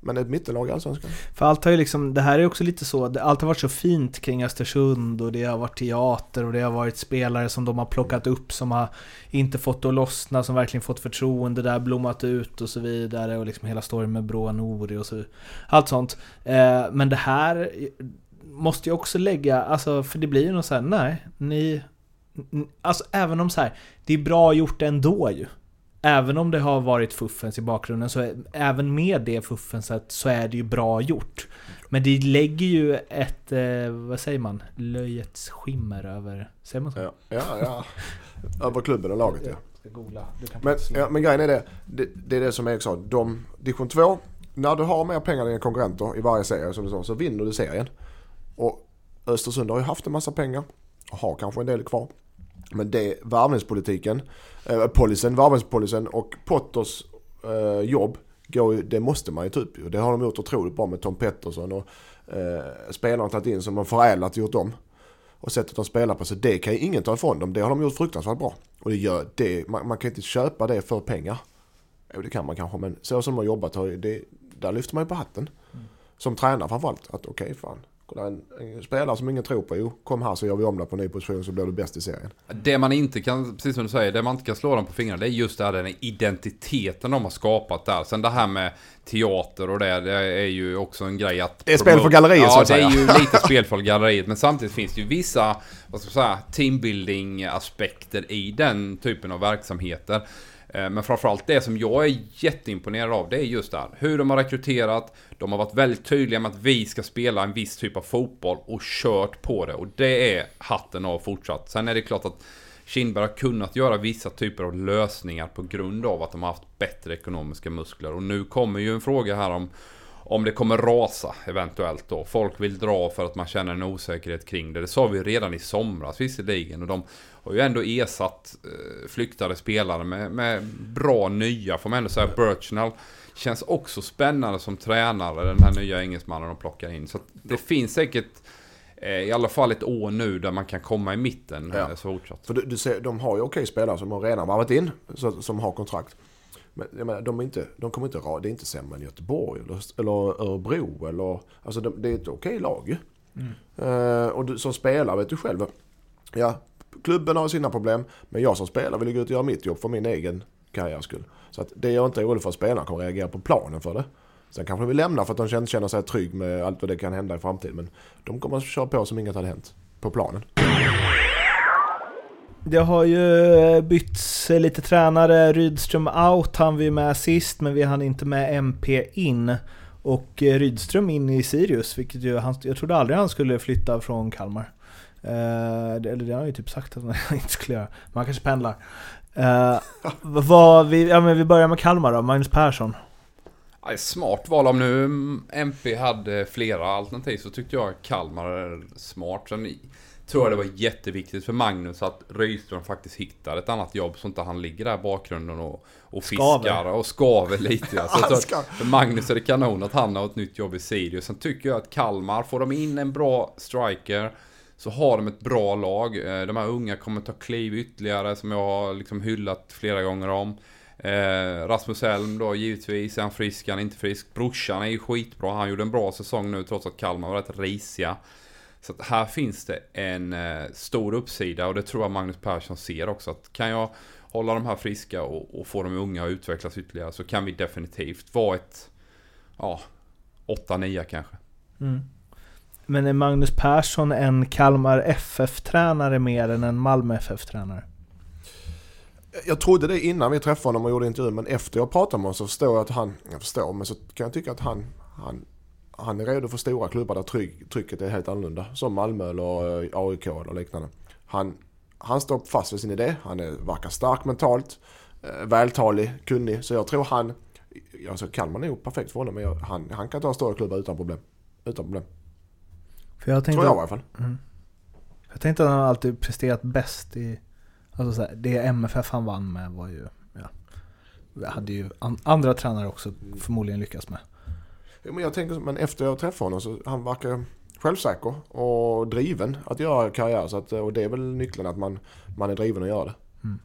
men ett mittenlag i Allsvenskan. för allt har ju liksom, det här är också lite så, allt har varit så fint kring Östersund och det har varit teater och det har varit spelare som de har plockat upp som har inte fått att lossna, som verkligen fått förtroende där, blommat ut och så vidare och liksom hela storyn med Broa Nouri och så Allt sånt. Eh, men det här måste ju också lägga, alltså för det blir ju något såhär, nej, ni... Alltså även om så här, det är bra gjort ändå ju. Även om det har varit fuffens i bakgrunden så är, även med det fuffenset så är det ju bra gjort. Men det lägger ju ett, eh, vad säger man, löjets skimmer över, säger man så? Ja, ja, ja. Över klubben och laget ja. Ska googla. Du kan Men, ja, men grejen är det, det, det är det som Erik sa. De, division 2, när du har mer pengar än dina konkurrenter i varje serie som du sa, så vinner du serien. Och Östersund har ju haft en massa pengar och har kanske en del kvar. Men det värvningspolitiken, eh, policyn, värvningspolicyn och Potters eh, jobb, går det måste man ju ta upp ju. Det har de gjort otroligt bra med Tom Pettersson och eh, spelarna tagit in som de förädlat gjort om. Och sättet de spelar på, så det kan ju ingen ta ifrån dem. Det har de gjort fruktansvärt bra. Och det gör det, man, man kan inte köpa det för pengar. Jo det kan man kanske men så som de har jobbat, det, där lyfter man ju på hatten. Som tränare framförallt. Att okej fan, kolla en, en spelare som ingen tror på. Jo kom här så gör vi om det på en ny position så blir du bäst i serien. Det man inte kan, precis som du säger, det man inte kan slå dem på fingrarna det är just det här, den identiteten de har skapat där. Sen det här med teater och det, det är ju också en grej att... Det är spel för galleriet, ja, så att det är säga. ju lite spel för galleriet. Men samtidigt finns det ju vissa, vad ska jag säga, teambuilding-aspekter i den typen av verksamheter. Eh, men framförallt det som jag är jätteimponerad av, det är just det här. Hur de har rekryterat, de har varit väldigt tydliga med att vi ska spela en viss typ av fotboll och kört på det. Och det är hatten av fortsatt. Sen är det klart att Kindberg har kunnat göra vissa typer av lösningar på grund av att de har haft bättre ekonomiska muskler. Och nu kommer ju en fråga här om om det kommer rasa eventuellt då. Folk vill dra för att man känner en osäkerhet kring det. Det sa vi redan i somras visserligen. Och de har ju ändå ersatt eh, flyktade spelare med, med bra nya, får man ändå säga. Birchnell känns också spännande som tränare, den här nya engelsmannen de plockar in. Så att det finns säkert eh, i alla fall ett år nu där man kan komma i mitten. Ja. Eh, så fortsatt. För du, du ser, de har ju okej spelare som har redan varvat in, så, som har kontrakt. Men jag menar, de, är inte, de kommer inte ra- det är inte sämre än Göteborg eller, eller Örebro eller, alltså de, det är ett okej lag ju. Eh, och du, som spelare vet du själv, ja, klubben har sina problem, men jag som spelare vill gå ut och göra mitt jobb för min egen karriärs skull. Så att det är jag inte orolig för att spelarna kommer reagera på planen för det. Sen kanske de vill lämna för att de inte känner sig trygg med allt vad det kan hända i framtiden. Men de kommer att köra på som inget hade hänt på planen. Det har ju eh, bytts eh, lite tränare. Rydström out han vi med sist, men vi hann inte med MP in. Och eh, Rydström in i Sirius, vilket ju han, jag trodde aldrig han skulle flytta från Kalmar. Eh, eller det har han ju typ sagt att han inte skulle göra. Man kanske pendlar. Eh, vad, vi, ja, men vi börjar med Kalmar då, Magnus Persson. Smart val. Om nu MP hade flera alternativ så tyckte jag Kalmar är smart. Sen tror jag det var jätteviktigt för Magnus att Rydström faktiskt hittar ett annat jobb så inte han ligger där i bakgrunden och, och fiskar skaver. och skaver lite. Ja. Så för Magnus är det kanon att han har ett nytt jobb i Sirius. Sen tycker jag att Kalmar, får de in en bra striker så har de ett bra lag. Eh, de här unga kommer ta kliv ytterligare som jag har liksom hyllat flera gånger om. Eh, Rasmus Elm då givetvis, är han frisk, han är inte frisk. Brorsan är ju skitbra, han gjorde en bra säsong nu trots att Kalmar var rätt risiga. Så att här finns det en eh, stor uppsida och det tror jag Magnus Persson ser också. Att kan jag hålla de här friska och, och få de unga att utvecklas ytterligare så kan vi definitivt vara ett, ja, 8-9 kanske. Mm. Men är Magnus Persson en Kalmar FF-tränare mer än en Malmö FF-tränare? Jag trodde det innan vi träffade honom och gjorde intervjun men efter jag pratade med honom så förstår jag att han, jag förstår men så kan jag tycka att han, han, han är redo för stora klubbar där tryck, trycket är helt annorlunda. Som Malmö eller eh, AIK eller liknande. Han, han står fast vid sin idé, han är, verkar stark mentalt, eh, vältalig, kunnig. Så jag tror han, alltså Kalmar är nog perfekt för honom men jag, han, han kan ta stora klubbar utan problem. Utan problem. För jag tänkte, tror jag i alla fall. Mm. Jag tänkte att han alltid presterat bäst i Alltså så här, det MFF han vann med var ju, ja, hade ju an, andra tränare också förmodligen lyckats med. Ja, men jag tänker, men efter jag träffade honom så han verkar självsäker och driven att göra karriär. Så att, och det är väl nyckeln att man, man är driven att göra det. Mm.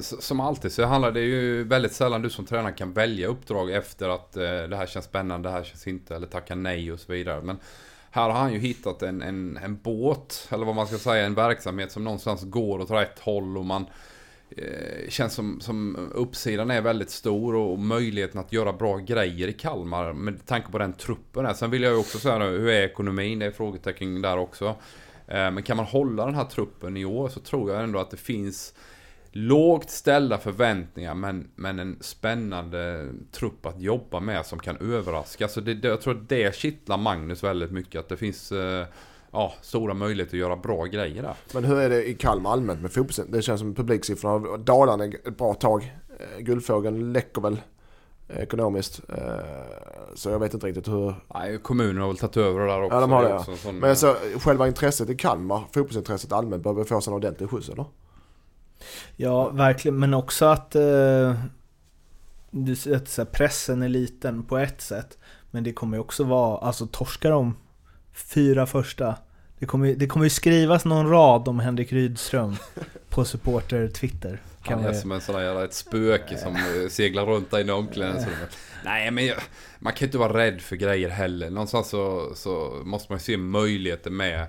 Som alltid så handlar det ju väldigt sällan du som tränare kan välja uppdrag efter att eh, det här känns spännande, det här känns inte, eller tacka nej och så vidare. Men här har han ju hittat en, en, en båt, eller vad man ska säga, en verksamhet som någonstans går åt rätt håll och man eh, känns som, som uppsidan är väldigt stor och möjligheten att göra bra grejer i Kalmar med tanke på den truppen. Här. Sen vill jag ju också säga nu, hur är ekonomin? Det är frågetecken där också. Eh, men kan man hålla den här truppen i år så tror jag ändå att det finns lågt ställda förväntningar men, men en spännande trupp att jobba med som kan överraska. Så det, det, jag tror att det kittlar Magnus väldigt mycket. Att det finns eh, ja, stora möjligheter att göra bra grejer där. Men hur är det i Kalmar allmänt med fotbollen? Det känns som publiksiffrorna dalar ett bra tag. Eh, Guldfågeln läcker väl eh, ekonomiskt. Så jag vet inte riktigt hur... Nej, kommunen har väl tagit över det där också. Ja, de har det. Ja. Sån... Men så själva intresset i Kalmar, fotbollsintresset allmänt, behöver få sig en ordentlig skjuts eller? Ja, verkligen. Men också att, eh, du, att så här, pressen är liten på ett sätt. Men det kommer ju också vara, alltså torskar de fyra första. Det kommer, det kommer ju skrivas någon rad om Henrik Rydström på supporter-twitter. Han är som en sån där ett spöke som eh, seglar runt där inne i omklädningsrummet. Nej men man kan ju inte vara rädd för grejer heller. Någonstans så, så måste man ju se möjligheter med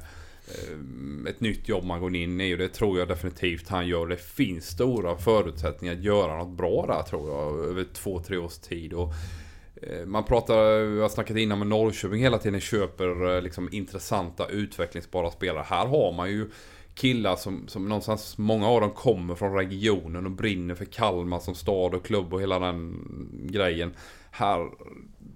Eh, ett nytt jobb man går in i och det tror jag definitivt han gör. Det finns stora förutsättningar att göra något bra där tror jag över två, tre års tid. Och eh, man pratar, jag har snackat innan med Norrköping hela tiden köper eh, liksom intressanta utvecklingsbara spelare. Här har man ju killar som, som någonstans, många av dem kommer från regionen och brinner för Kalmar som stad och klubb och hela den grejen. Här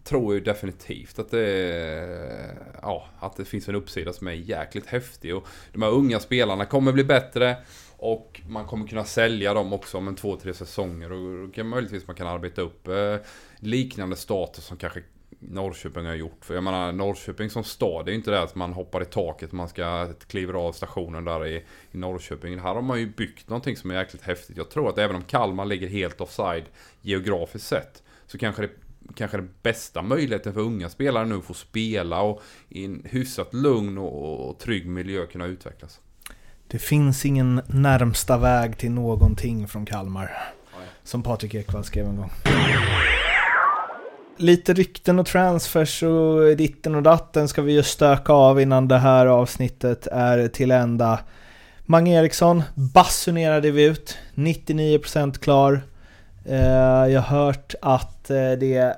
tror jag definitivt att det, ja, att det finns en uppsida som är jäkligt häftig. Och de här unga spelarna kommer bli bättre. Och man kommer kunna sälja dem också om en två, tre säsonger. Och då kan möjligtvis man kan arbeta upp eh, liknande status som kanske Norrköping har gjort. För jag menar Norrköping som stad, det är inte det att man hoppar i taket man ska kliva av stationen där i, i Norrköping. Här har man ju byggt någonting som är jäkligt häftigt. Jag tror att även om Kalmar ligger helt offside geografiskt sett så kanske det kanske den bästa möjligheten för unga spelare nu att få spela och i en hyfsat lugn och, och trygg miljö kunna utvecklas. Det finns ingen närmsta väg till någonting från Kalmar. Som Patrik Ekwall skrev en gång. Lite rykten och transfers och ditten och datten ska vi ju stöka av innan det här avsnittet är till ända. Mange Eriksson basunerade vi ut. 99% klar. Eh, jag har hört att Eh, det är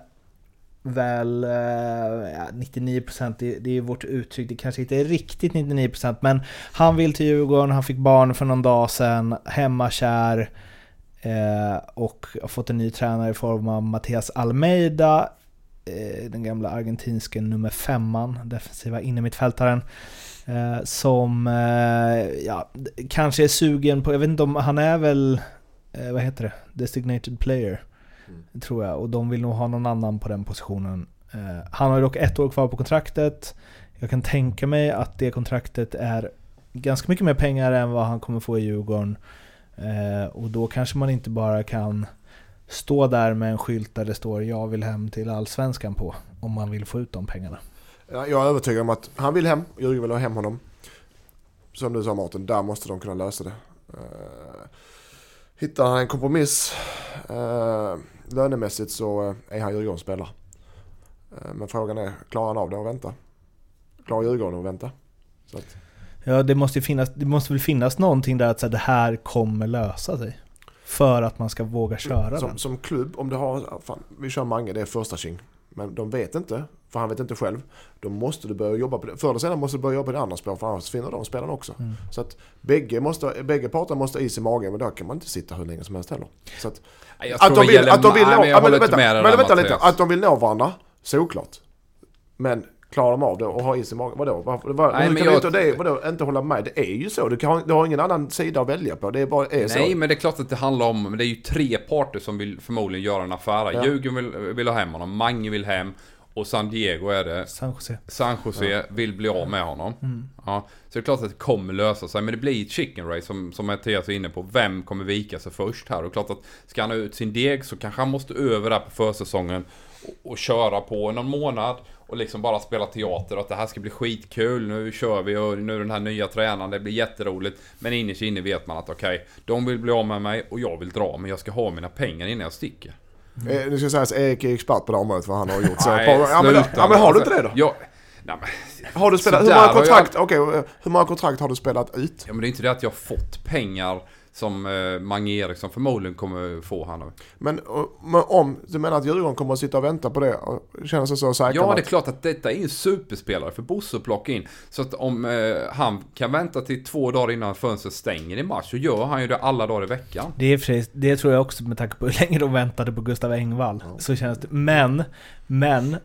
väl eh, ja, 99% det, det är vårt uttryck, det kanske inte är riktigt 99% men han vill till Djurgården, han fick barn för någon dag sedan, hemmakär eh, och har fått en ny tränare i form av Mattias Almeida, eh, den gamla argentinske nummer femman, defensiva innermittfältaren. Eh, som eh, ja, kanske är sugen på, jag vet inte om, han är väl, eh, vad heter det, designated player. Mm. Tror jag, och de vill nog ha någon annan på den positionen. Eh, han har ju dock ett år kvar på kontraktet. Jag kan tänka mig att det kontraktet är ganska mycket mer pengar än vad han kommer få i Djurgården. Eh, och då kanske man inte bara kan stå där med en skylt där det står “Jag vill hem till Allsvenskan” på, om man vill få ut de pengarna. Jag är övertygad om att han vill hem, Djurgården vill ha hem honom. Som du sa Martin, där måste de kunna lösa det. Uh, hittar han en kompromiss uh, lönemässigt så uh, är han Djurgårdens spelare. Uh, men frågan är, klarar han av det och vänta? Klarar Djurgården att vänta? Så att. Ja, det måste, finnas, det måste väl finnas någonting där att så här, det här kommer lösa sig. För att man ska våga köra som, den. Som klubb, om du har, fan, vi kör Mange, det är första king. Men de vet inte, för han vet inte själv. Då måste du börja jobba på det. Förr eller senare måste du börja jobba på det andra spåret för annars finner de spelarna också. Mm. Så att bägge, måste, bägge parter måste ha is i magen men där kan man inte sitta hur länge som helst heller. Så att, att de vill, att de vill nå, nej, men, vänta, men vänta lite, att de vill nå varandra, såklart. Men klarar de av det och har is i magen? Vadå? Var, var, Nej, hur kan jag... inte, det, vadå, inte hålla med? Det är ju så. Du, kan, du har ingen annan sida att välja på. Det är bara är Nej, så. Men det är klart att det handlar om... Men det är ju tre parter som vill förmodligen göra en affär. Ja. Vill, vill ha hem honom. Mange vill hem. Och San Diego är det. San Jose. San Jose ja. vill bli av med honom. Mm. Ja, så det är klart att det kommer lösa sig. Men det blir ett chicken race som, som Mattias är inne på. Vem kommer vika sig först här? Och klart att ska han ha ut sin deg så kanske han måste över där på försäsongen. Och, köra på någon månad. Och liksom bara spela teater. Att det här ska bli skitkul. Nu kör vi och nu den här nya tränaren. Det blir jätteroligt. Men innerst inne vet man att okej. Okay, de vill bli av med mig och jag vill dra. Men jag ska ha mina pengar innan jag sticker. Mm. Eh, nu ska sägas Erik är expert på det området vad han har gjort. Så Nej, på, ja, men, ja, men har du inte det då? Jag, nej, men, har du spelat, hur många, kontrakt, jag... okay, hur många kontrakt har du spelat ut? Ja men det är inte det att jag har fått pengar som eh, Mange Eriksson förmodligen kommer få här nu. Men, men om, du menar att Djurgården kommer att sitta och vänta på det? Och känner sig så säkra? Ja, det är klart att detta är en superspelare för Bosse att plocka in. Så att om eh, han kan vänta till två dagar innan fönstret stänger i mars så gör han ju det alla dagar i veckan. Det, är precis, det tror jag också med tanke på hur länge de väntade på Gustav Engvall. Ja. Så känns det. Men, men,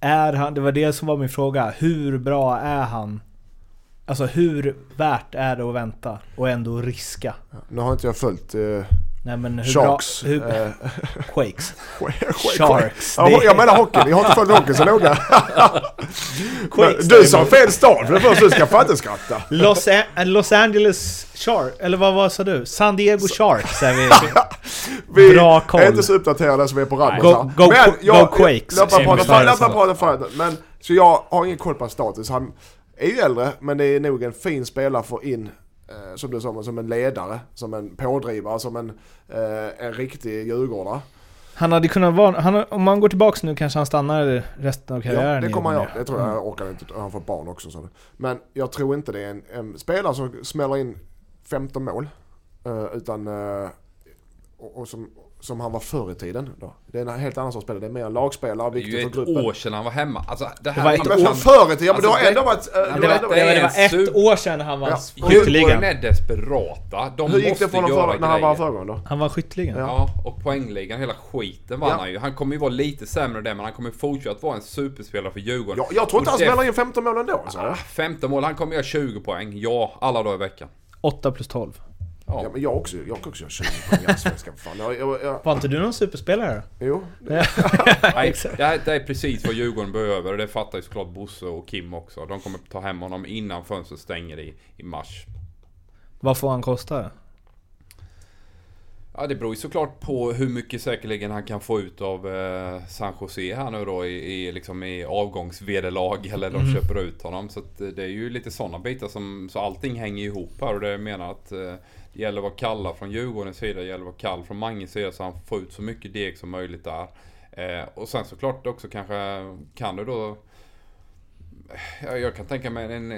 är han, det var det som var min fråga. Hur bra är han Alltså hur värt är det att vänta och ändå riska? Nu har inte jag följt uh, Nej, men hur Sharks. Bra, hur, uh, Quakes. Sharks. Ja, jag menar hockey, jag har inte följt hockey så noga. du sa fel stad för det första, du ska fatta skratta. Los, Los Angeles Sharks, eller vad, vad sa du? San Diego Sharks är vi. vi Bra koll. är inte så uppdaterade som vi är på Rambos. Go, go, men jag, go Quakes. Låt mig prata Men, så jag har ingen koll på status. Han, är ju äldre, men det är nog en fin spelare att få in eh, som du sa, som en ledare, som en pådrivare, som en, eh, en riktig djurgårdare. Han hade kunnat vara, han, om man går tillbaks nu kanske han stannar resten av karriären. Ja, det kommer han göra. Det tror jag. Jag orkar inte. Han fått barn också. Så. Men jag tror inte det är en, en spelare som smäller in 15 mål. Uh, utan, uh, och, och, som, som han var förr i tiden. Då. Det är en helt annan sorts spelare. Det är mer en lagspelare, viktig för gruppen. Det är ju ett år sedan han var hemma. Alltså, det här det var ett ja, men förr i tiden, ja, men alltså, det har ändå varit... Ja, det, var, det, det, var ett år sedan han var ja. skytteligan. är desperata. De Hur gick det för honom för, när han var förra då? Han var skytteligan. Ja. ja, och poängligan, hela skiten vann ja. han ju. Han kommer ju vara lite sämre där, men han kommer fortsätta vara en superspelare för Djurgården. Ja, jag tror inte han smäller in 15 mål ändå. Så. Ah, 15 mål, han kommer göra 20 poäng. Ja, alla dagar i veckan. 8 plus 12. Ja. ja. men jag också, jag kan också göra 20 poäng i Allsvenskan. Fan. Jag, jag, jag... Var inte du någon superspelare Jo. Nej, det, här, det är precis vad Djurgården behöver och det fattar ju såklart Bosse och Kim också. De kommer ta hem honom innan fönstret stänger i, i mars. Vad får han kosta? Ja det beror ju såklart på hur mycket säkerligen han kan få ut av eh, San Jose här nu då i, i, liksom i avgångsvederlag eller de mm. köper ut honom. Så att, det är ju lite sådana bitar som, så allting hänger ihop här och det menar att eh, det gäller att vara kalla från Djurgårdens sida, det gäller att vara kall från Manges sida så han får ut så mycket deg som möjligt där. Eh, och sen såklart också kanske kan du då... Jag kan tänka mig en...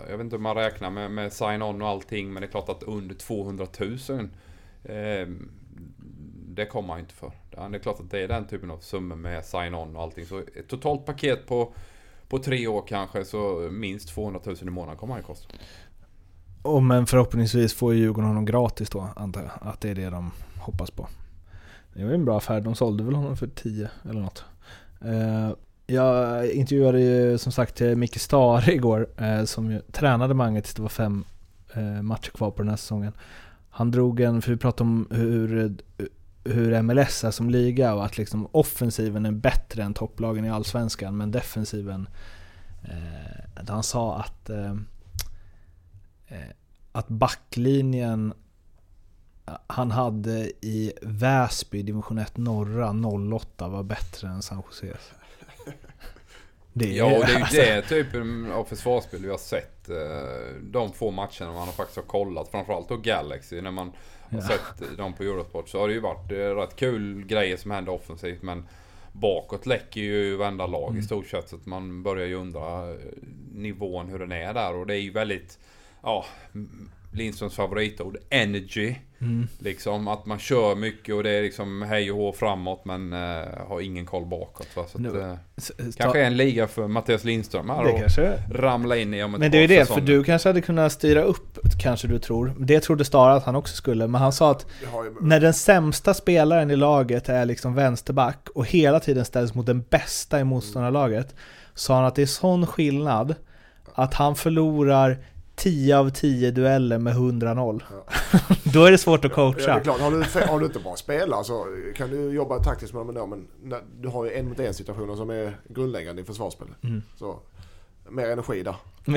jag vet inte hur man räknar med, med sign-on och allting, men det är klart att under 200 000 eh, det kommer han inte för. Det är klart att det är den typen av summor med sign-on och allting. Så ett totalt paket på, på tre år kanske, så minst 200 000 i månaden kommer han ju kosta. Och men förhoppningsvis får Djurgården honom gratis då, antar jag. Att det är det de hoppas på. Det var ju en bra affär, de sålde väl honom för 10 eller något. Eh, jag intervjuade ju som sagt eh, Micke Stare igår, eh, som ju tränade Mange tills det var fem matcher kvar på den här säsongen. Han drog en, för vi pratade om hur, hur MLS är som liga och att liksom offensiven är bättre än topplagen i Allsvenskan, men defensiven, eh, han sa att eh att backlinjen han hade i Väsby, division 1 norra, 08 var bättre än San Jose. Det ja, och det är ju alltså. det typen av försvarsspel vi har sett. Eh, de få matcherna man har faktiskt har kollat. Framförallt då Galaxy. När man har ja. sett dem på Eurosport så har det ju varit eh, rätt kul grejer som händer offensivt. Men bakåt läcker ju varenda lag mm. i stort sett. Så att man börjar ju undra eh, nivån hur den är där. Och det är ju väldigt... Ja, Lindströms favoritord, energy. Mm. Liksom att man kör mycket och det är liksom hej och hå framåt men uh, har ingen koll bakåt. Va? Så att, uh, kanske är en liga för Mattias Lindström här det kanske ramla in i om ett Men det är ju det, för du kanske hade kunnat styra upp, kanske du tror. Det trodde Stara att han också skulle, men han sa att när den sämsta spelaren i laget är liksom vänsterback och hela tiden ställs mot den bästa i motståndarlaget, sa han att det är sån skillnad att han förlorar 10 av 10 dueller med 100-0. Ja. då är det svårt att coacha. Ja, det är klart. Har, du, har du inte bra spelare så kan du jobba taktiskt med dem ändå. Men du har ju en mot en situationer som är grundläggande i försvarsspelet. Mm. Så mer energi där.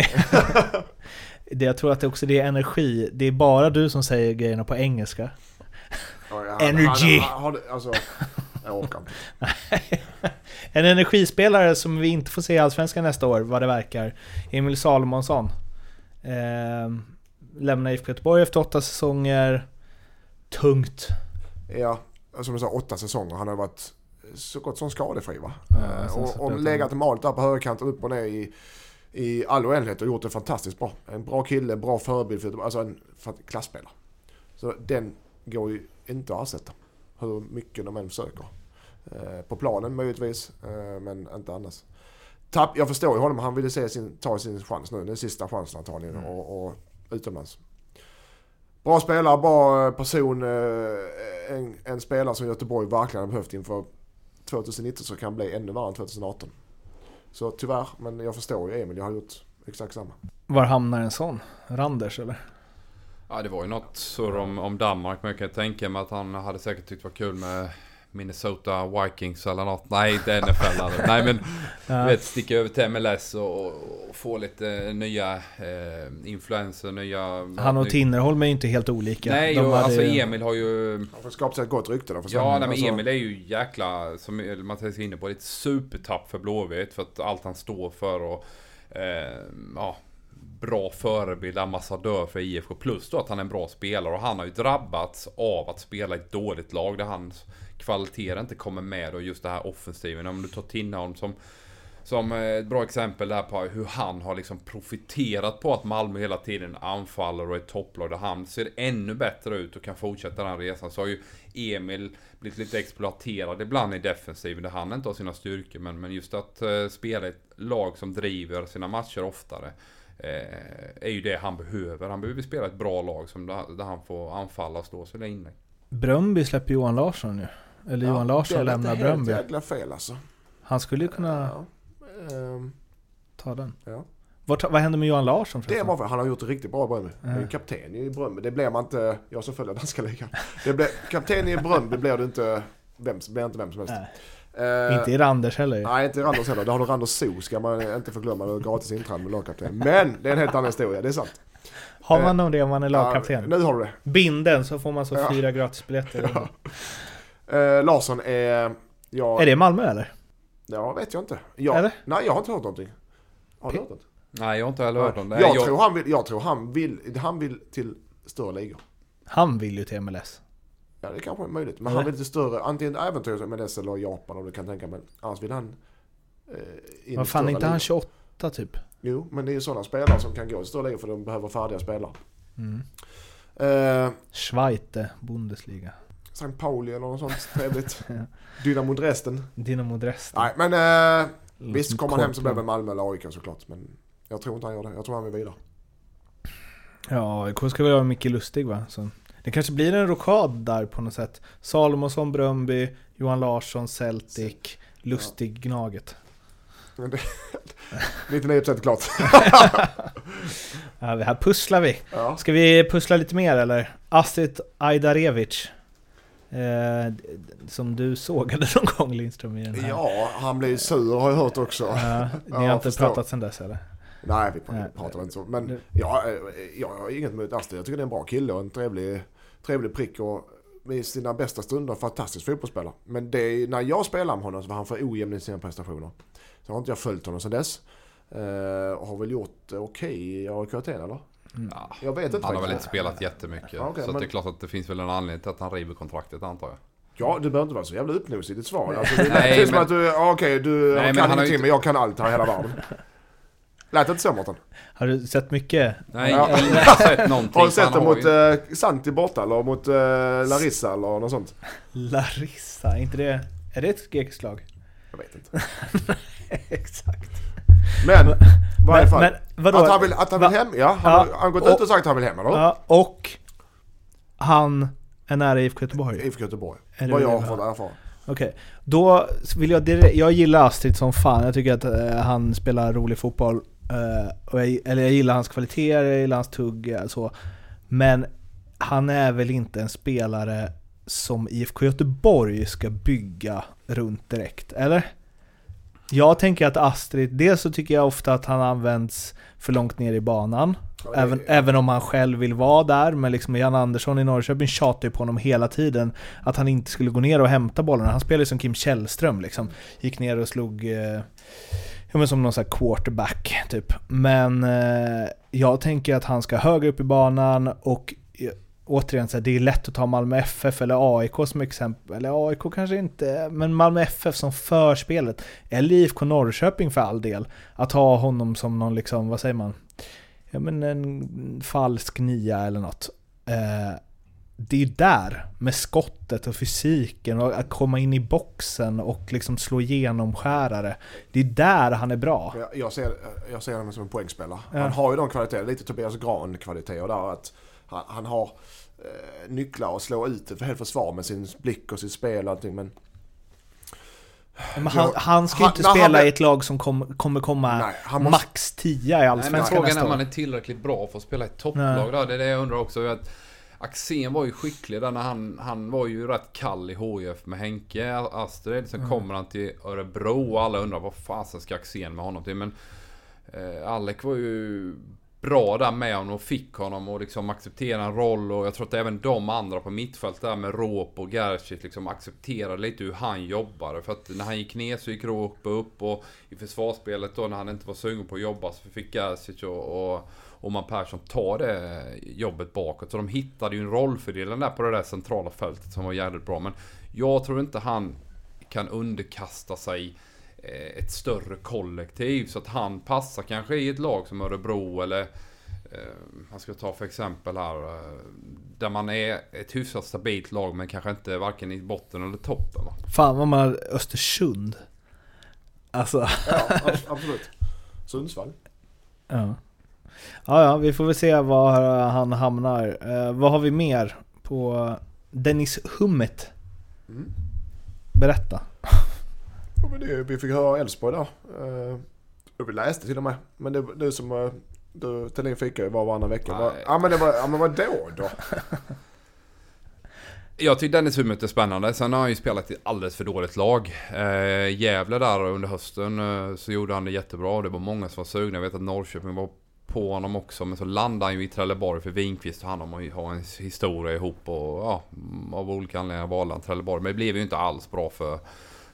det, jag tror att det också det är energi. Det är bara du som säger grejerna på engelska. Ja, Energy! Han, han, alltså, jag orkar inte. en energispelare som vi inte får se i Allsvenskan nästa år, vad det verkar. Emil Salomonsson. Eh, lämnar IFK Göteborg efter åtta säsonger. Tungt. Ja, som jag sa, åtta säsonger. Han har varit så gott som skadefri va? Ja, eh, och, och legat malet där på högerkanten upp och ner i, i all oändlighet och gjort det fantastiskt bra. En bra kille, bra förebild för alltså en klasspelare. Så den går ju inte att ersätta. Hur mycket de än försöker. Eh, på planen möjligtvis, eh, men inte annars tapp, jag förstår ju honom. Han ville se sin, ta sin chans nu. Den sista chansen antagligen. Mm. Och, och utomlands. Bra spelare, bra eh, person. Eh, en, en spelare som Göteborg verkligen har behövt inför 2019 så kan bli ännu värre än 2018. Så tyvärr, men jag förstår ju Emil. Jag har gjort exakt samma. Var hamnar en sån? Randers eller? Ja det var ju något surr om, om Danmark men jag kan tänka mig att han hade säkert tyckt det var kul med Minnesota Vikings eller något. Nej, inte NFL. Nej, men ja. vet, sticka över till MLS och, och få lite nya eh, influenser, nya... Han och Tinnerholm är ju inte helt olika. Nej, och, alltså Emil har ju... Han får skapa sig ett gott rykte då. Ja, nej, men alltså. Emil är ju jäkla, som Mattias är inne på, ett supertapp för Blåvitt. För att allt han står för och... Eh, ja, bra förebild, ambassadör för IFK. Plus då att han är en bra spelare och han har ju drabbats av att spela i ett dåligt lag där hans kvaliteter inte kommer med och just det här offensiven. Om du tar Tinnerholm som som eh, ett bra exempel där på hur han har liksom profiterat på att Malmö hela tiden anfaller och är topplag. Där han ser ännu bättre ut och kan fortsätta den resan. Så har ju Emil blivit lite exploaterad ibland i defensiven där han inte har sina styrkor. Men, men just att eh, spela ett lag som driver sina matcher oftare. Uh, är ju det han behöver. Han behöver spela ett bra lag som där, där han får anfalla och stå sina inlägg. Bröndby släpper Johan Larsson nu. Eller Johan ja, Larsson lämnar Bröndby. Det är jäkla fel alltså. Han skulle ju kunna ja. um, ta den. Ja. Vad, vad hände med Johan Larsson förresten? Det var för han har gjort det riktigt bra i Bröndby. Han är kapten i Bröndby. Det blir man inte, jag som följer danska ligan. Kapten i Bröndby blir du inte vem, blir inte vem som helst. Uh, inte i Randers heller Nej, inte i Randers heller. Det har du Randers Zoo ska man inte förglömma. Det gratis inträde med lagkapten. Men det är en helt annan historia, det är sant. Har man uh, nog det om man är lagkapten? Ja, nu har du det. Binden så får man så fyra ja. gratisbiljetter. Ja. Eh, Larsson är... Jag, är det Malmö eller? Ja, vet jag inte. Jag, eller? Nej, jag har inte hört någonting. Har du hört något? Nej, jag har inte heller hört om det. Jag, jag, tror han vill, jag tror han vill, han vill till större ligor. Han vill ju till MLS. Ja, det kanske är möjligt. Men eller? han vill till större, antingen äventyr MLS eller Japan om du kan tänka mig. Annars vill han... Eh, Vad fan, inte han 28 typ? Jo, men det är ju sådana spelare som kan gå till stora ligor för de behöver färdiga spelare. Mm. Eh, Schweite, Bundesliga. St. Pauli eller något sånt trevligt. Ja. Dynamo Dresden. Dynamo Dresden. Nej, men eh, visst kommer han hem så blir det Malmö eller AIK såklart. Men jag tror inte han gör det. Jag tror han vill vidare. Ja, AIK ska väl ha Micke Lustig va? Så det kanske blir en rokad där på något sätt. Salomonsson, Bröndby, Johan Larsson, Celtic, Lustig, Gnaget. Men det- 99% klart. Ja, det här pusslar vi. Ja. Ska vi pussla lite mer eller? Astrid Ajdarevic. Eh, som du sågade någon gång Lindström i den här. ja, han blev sur har jag hört också. Ja, ni Ja, har inte förstår. pratat sen dess eller? Nej, vi pratar, pratar inte så. Men Nu- ja, eh, jag har inget emot Astrid. Jag tycker det är en bra kille och en trevlig, trevlig prick. Och med sina bästa stunder fantastisk fotbollsspelare. Men det, när jag spelade med honom så var han för ojämn i sina prestationer. Så har inte jag följt honom sedan dess. Och har väl gjort okej i AIK Aten eller? Ja, Jag vet inte han har väl inte faktiskt. spelat jättemycket. Ja, okej, så att men- det är klart att det finns väl en anledning till att han river kontraktet antar jag. Ja, du behöver inte vara så jävla uppnosig i ditt svar. Alltså, det Nej, lät som men- att du, okej, du Nej, men kan ingenting ju inte- men jag kan allt här i hela världen. Lät det inte så Mårten? Har du sett mycket? Nej, Ja. jag har sett någonting. Har du sett det mot eh, Santi borta eller mot eh, Larissa eller något sånt? Larissa, är inte det... Är det ett grekiskt lag? Jag vet inte. Exakt. Men, i varje fall. men vadå? att han vill, att han vill Va- hem, ja. Han Ja, har gått och- ut och sagt att han vill hem eller? Ja, och han är nära IFK Göteborg. IFK Göteborg. Är Vad jag har fått erfara. Okej, då vill jag direkt, jag gillar Astrid som fan, jag tycker att eh, han spelar rolig fotboll. Eh, och jag, eller jag gillar hans kvaliteter, jag gillar hans tugg, eh, så. Men han är väl inte en spelare som IFK Göteborg ska bygga runt direkt, eller? Jag tänker att Astrid, dels så tycker jag ofta att han används för långt ner i banan. Ja, Även, även om han själv vill vara där, men liksom Jan Andersson i Norrköping tjatar ju på honom hela tiden att han inte skulle gå ner och hämta bollarna. Han spelade som Kim Källström liksom. Gick ner och slog, eh, ja men som någon sån här quarterback typ. Men eh, jag tänker att han ska högre upp i banan och eh, återigen så här, det är lätt att ta Malmö FF eller AIK som exempel. Eller AIK kanske inte, men Malmö FF som förspelet. Eller IFK Norrköping för all del. Att ha honom som någon liksom, vad säger man? Ja men en falsk nia eller något. Eh, det är ju där, med skottet och fysiken och att komma in i boxen och liksom slå igenom skärare. Det är där han är bra. Jag, jag, ser, jag ser honom som en poängspelare. Ja. Han har ju de kvaliteterna, lite Tobias Gran-kvaliteter där. Att han, han har eh, nycklar att slå ut ett helt försvar med sin blick och sitt spel och allting. Men Men han, han ska ju han- inte han spela blir- i ett lag som kom, kommer komma nej, han måste... max 10 i Nej, men Allsvenskan frågan är nästa om han år. är tillräckligt bra för att spela i ett topplag där. Det är det jag undrar också. Att Axén var ju skicklig där när han, han var ju rätt kall i HIF med Henke Astrid. Sen kommer han till Örebro och alla undrar vad fasen ska Axén med honom till. Men eh, Alec var ju bra där med honom och fick honom och liksom acceptera en roll och jag tror att även de andra på mittfält där med Råp och Gerzic liksom accepterade lite hur han jobbade. För att när han gick ner så gick Råp upp och i försvarsspelet då när han inte var sugen på att jobba så fick Gerzic och, och Oman Persson ta det jobbet bakåt. Så de hittade ju en rollfördelning där på det där centrala fältet som var jävligt bra. Men jag tror inte han kan underkasta sig eh, ett större kollektiv. Så att han passar kanske i ett lag som Örebro eller eh, vad ska ta för exempel här. eh, Där man är ett hyfsat stabilt lag men kanske inte varken i botten eller toppen. Va? Fan vad man Östersund. Alltså, Ja, ab- absolut. Sundsvall. ja. Ja, ja, vi får väl se var han hamnar. Eh, vad har vi mer på Dennis Hummet? Mm. Berätta. Ja, men det, vi fick höra Elfsborg där. Eh, vi läste till och med. Men det, det som... eh, Du, Thelin fikar ju var varannan vecka. Var, Nej. ja men det var, ja men vadå då? Jag tycker Dennis Hummet är spännande. Sen har han ju spelat i ett alldeles för dåligt lag. Eh, Gävle där under hösten eh, så gjorde han det jättebra. Det var många som var sugna. Jag vet att Norrköping var på honom också. Men så landade han ju i Trelleborg för Winqvist och han har ju ha en historia ihop och ja, av olika anledningar valde han Trelleborg. Men det blev ju inte alls bra för,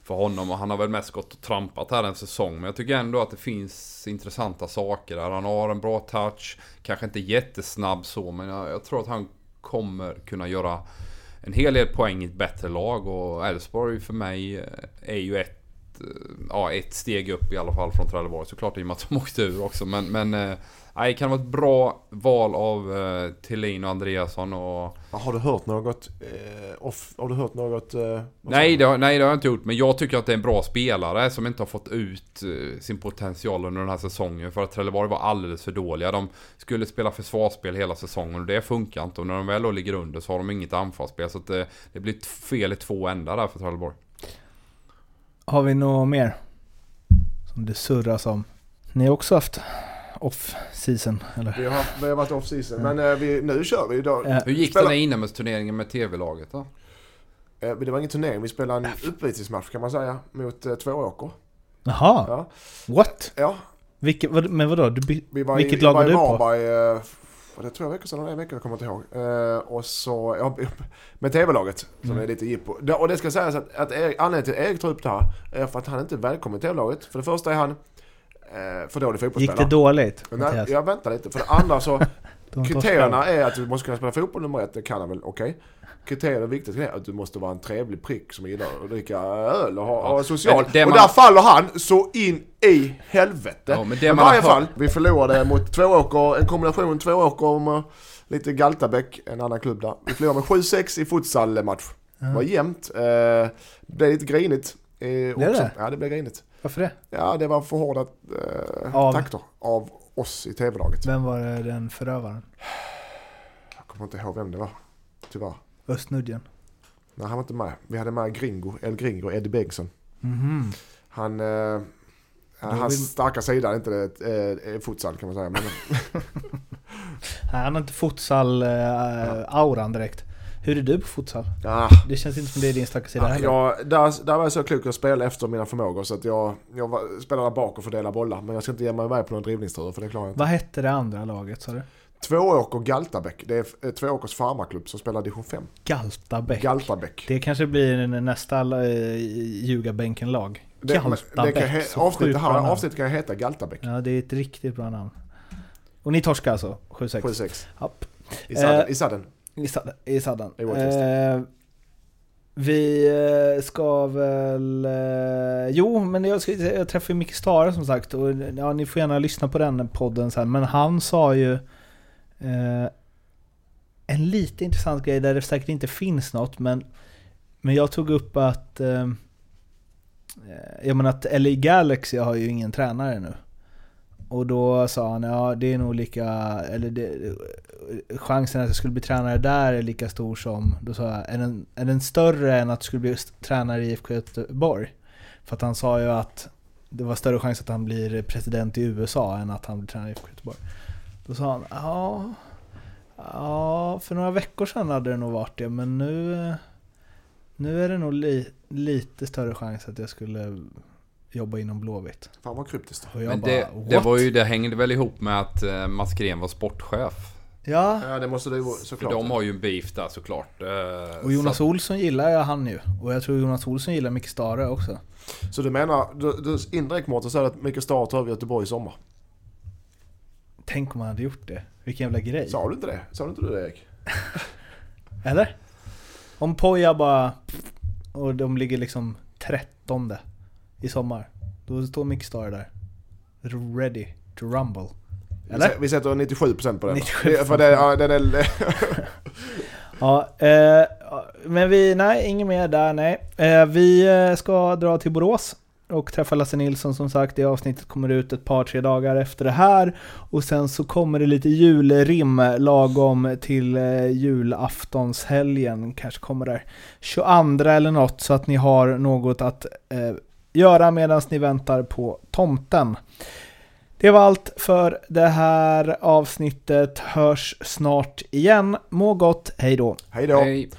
för honom och han har väl mest gått och trampat här en säsong. Men jag tycker ändå att det finns intressanta saker där. Han har en bra touch, kanske inte jättesnabb så men jag, jag tror att han kommer kunna göra en hel del poäng i ett bättre lag och Elfsborg för mig eh, är ju ett eh, ja, ett steg upp i alla fall från Trelleborg. Såklart i och med att de åkte ur också. Men, men eh, nej, kan vara ett bra val av eh, Thelin och Andreasson. Och... Har du hört något? Eh, off, har du hört något? Eh, Nej, det, har- nej, det har jag inte gjort. Men jag tycker att det är en bra spelare som inte har fått ut eh, sin potential under den här säsongen. För att Trelleborg var alldeles för dåliga. De skulle spela försvarsspel hela säsongen och det funkar inte. Och när de väl då ligger under så har de inget anfallsspel. Så att det, det blir fel i två ändar där för Trelleborg. Har vi något mer? Som det surras om. Ni har också haft off-season, eller? Vi har, haft- vi har varit off season men eh, vi, nu kör vi idag. Eh, Hur gick Spela- den här inomhusturneringen med TV-laget då? Eh, det var ingen turnering, vi spelade en uppvisningsmatch kan man säga mot eh, Tvååker. Jaha, Ja. what? ja, Vilket, vad, men vadå? Du by- vi var Vilket i, lag var var du på? Varberg, eh, det två veckor sedan eller en vecka, jag kommer inte ihåg. Eh, och så, ja, med TV-laget som Mm. är lite jippo. Och det ska sägas att, att Erik, anledningen till att Erik tar upp det här är för att han inte är välkommen i TV-laget. För det första är han för dålig Gick fotbollsspelare. det dåligt? Nej, jag väntar lite. För det andra så, kriterierna är att du måste kunna spela fotboll nummer ett, det kan han väl, okej. Kriterierna är viktigt är att du måste vara en trevlig prick som gillar att dricka öl och ha, Ja, och social. det och man- där faller han så in i helvete. Ja, men det men man varje har fall, vi förlorade mot Tvååker, en kombination Tvååker med lite Galtabäck, en annan klubb där. Vi förlorade med 7-6 i futsalmatch. Det var jämnt. Eh, det blev lite grinigt. Eh, också. det? Ja, det blev grinigt. Varför det? Ja, det var för hårda eh, Av? takter av oss i TV-laget. Vem var den förövaren? Jag kommer inte ihåg vem det var, tyvärr. Östnudgen? Nej, han var inte med. Vi hade med Gringo, El Gringo, Eddie Bengtsson. Mhm. Han... Eh, hans vill- starka sida är inte det, eh, futsal kan man säga. Men, Nej, han har inte futsal-auran direkt. Hur är du på futsal? ja, Det känns inte som det är din starka sida Ja, heller. jag, där, där var jag så klok att spela efter mina förmågor så att jag, jag var, spelade bak och fördelade bollar. Men jag ska inte ge mig iväg på någon drivningstur för det klarar jag inte. Vad hette det andra laget sa du? Tvååker Galtabäck. Det är eh, Tvååkers farmaklubb som spelar division 5. Galtabäck. Galtabäck. det kanske blir nästa äh, ljugarbänken-lag. Kan Galtabäck. avsnittet, här, namn. avsnittet kan heta Galtabäck. Ja, det är ett riktigt bra namn. Och ni torskar alltså? 7-6? 7-6. Japp. I sadden. Eh, I sadden. I. I sadden. I. Eh, vi eh, ska väl... Eh, jo, men jag, ska, jag träffade ju Micke Stare som sagt. Och, ja, ni får gärna lyssna på den podden sen. Men han sa ju... Eh, en lite intressant grej där det säkert inte finns något. Men, men jag tog upp att... Eh, eh, jag menar att LA Galaxy har ju ingen tränare nu. Och då sa han, ja det är nog lika, eller det, chansen att jag skulle bli tränare där är lika stor som, då sa jag, är den, är den större än att du skulle bli tränare i IFK Göteborg? För att han sa ju att det var större chans att han blir president i USA än att han blir tränare i IFK Göteborg. Då sa han, ja, ja för några veckor sedan hade det nog varit det, men nu, nu är det nog li, lite större chans att jag skulle jobba inom Blåvitt. Fan vad kryptiskt. Och jag Men bara, det, det, var ju, det hängde väl ihop med att eh, Mats Gren var sportchef. Ja, Ja det måste det ju vara För såklart. de har ju en beef där såklart. Eh, och Jonas så- Olsson gillar jag han ju. Och jag tror Jonas Olsson gillar Micke Stare också. Så du menar, du, du indirekt Mårten säger att Mikael Stare tar över Göteborg i sommar? Tänk om han hade gjort det. Vilken jävla grej. Sa du inte det? Sa du inte det Erik? Eller? Om Poja bara... Och de ligger liksom trettonde i sommar. Då står Micke Stare där. Ready to rumble. Eller? Vi sätter 97% på den. 97%. Det- För det, ja, den är, Ja, eh, men vi, nej, inget mer där, nej. Eh, vi eh, ska dra till Borås och träffa Lasse Nilsson som sagt. Det avsnittet kommer ut ett par, tre dagar efter det här. Och sen så kommer det lite julrim lagom till eh, julaftonshelgen. Kanske kommer där 22 eller något så att ni har något att eh, göra medan ni väntar på tomten. Det var allt för det här avsnittet. Hörs snart igen. Må gott, hej då! hej då. Hej.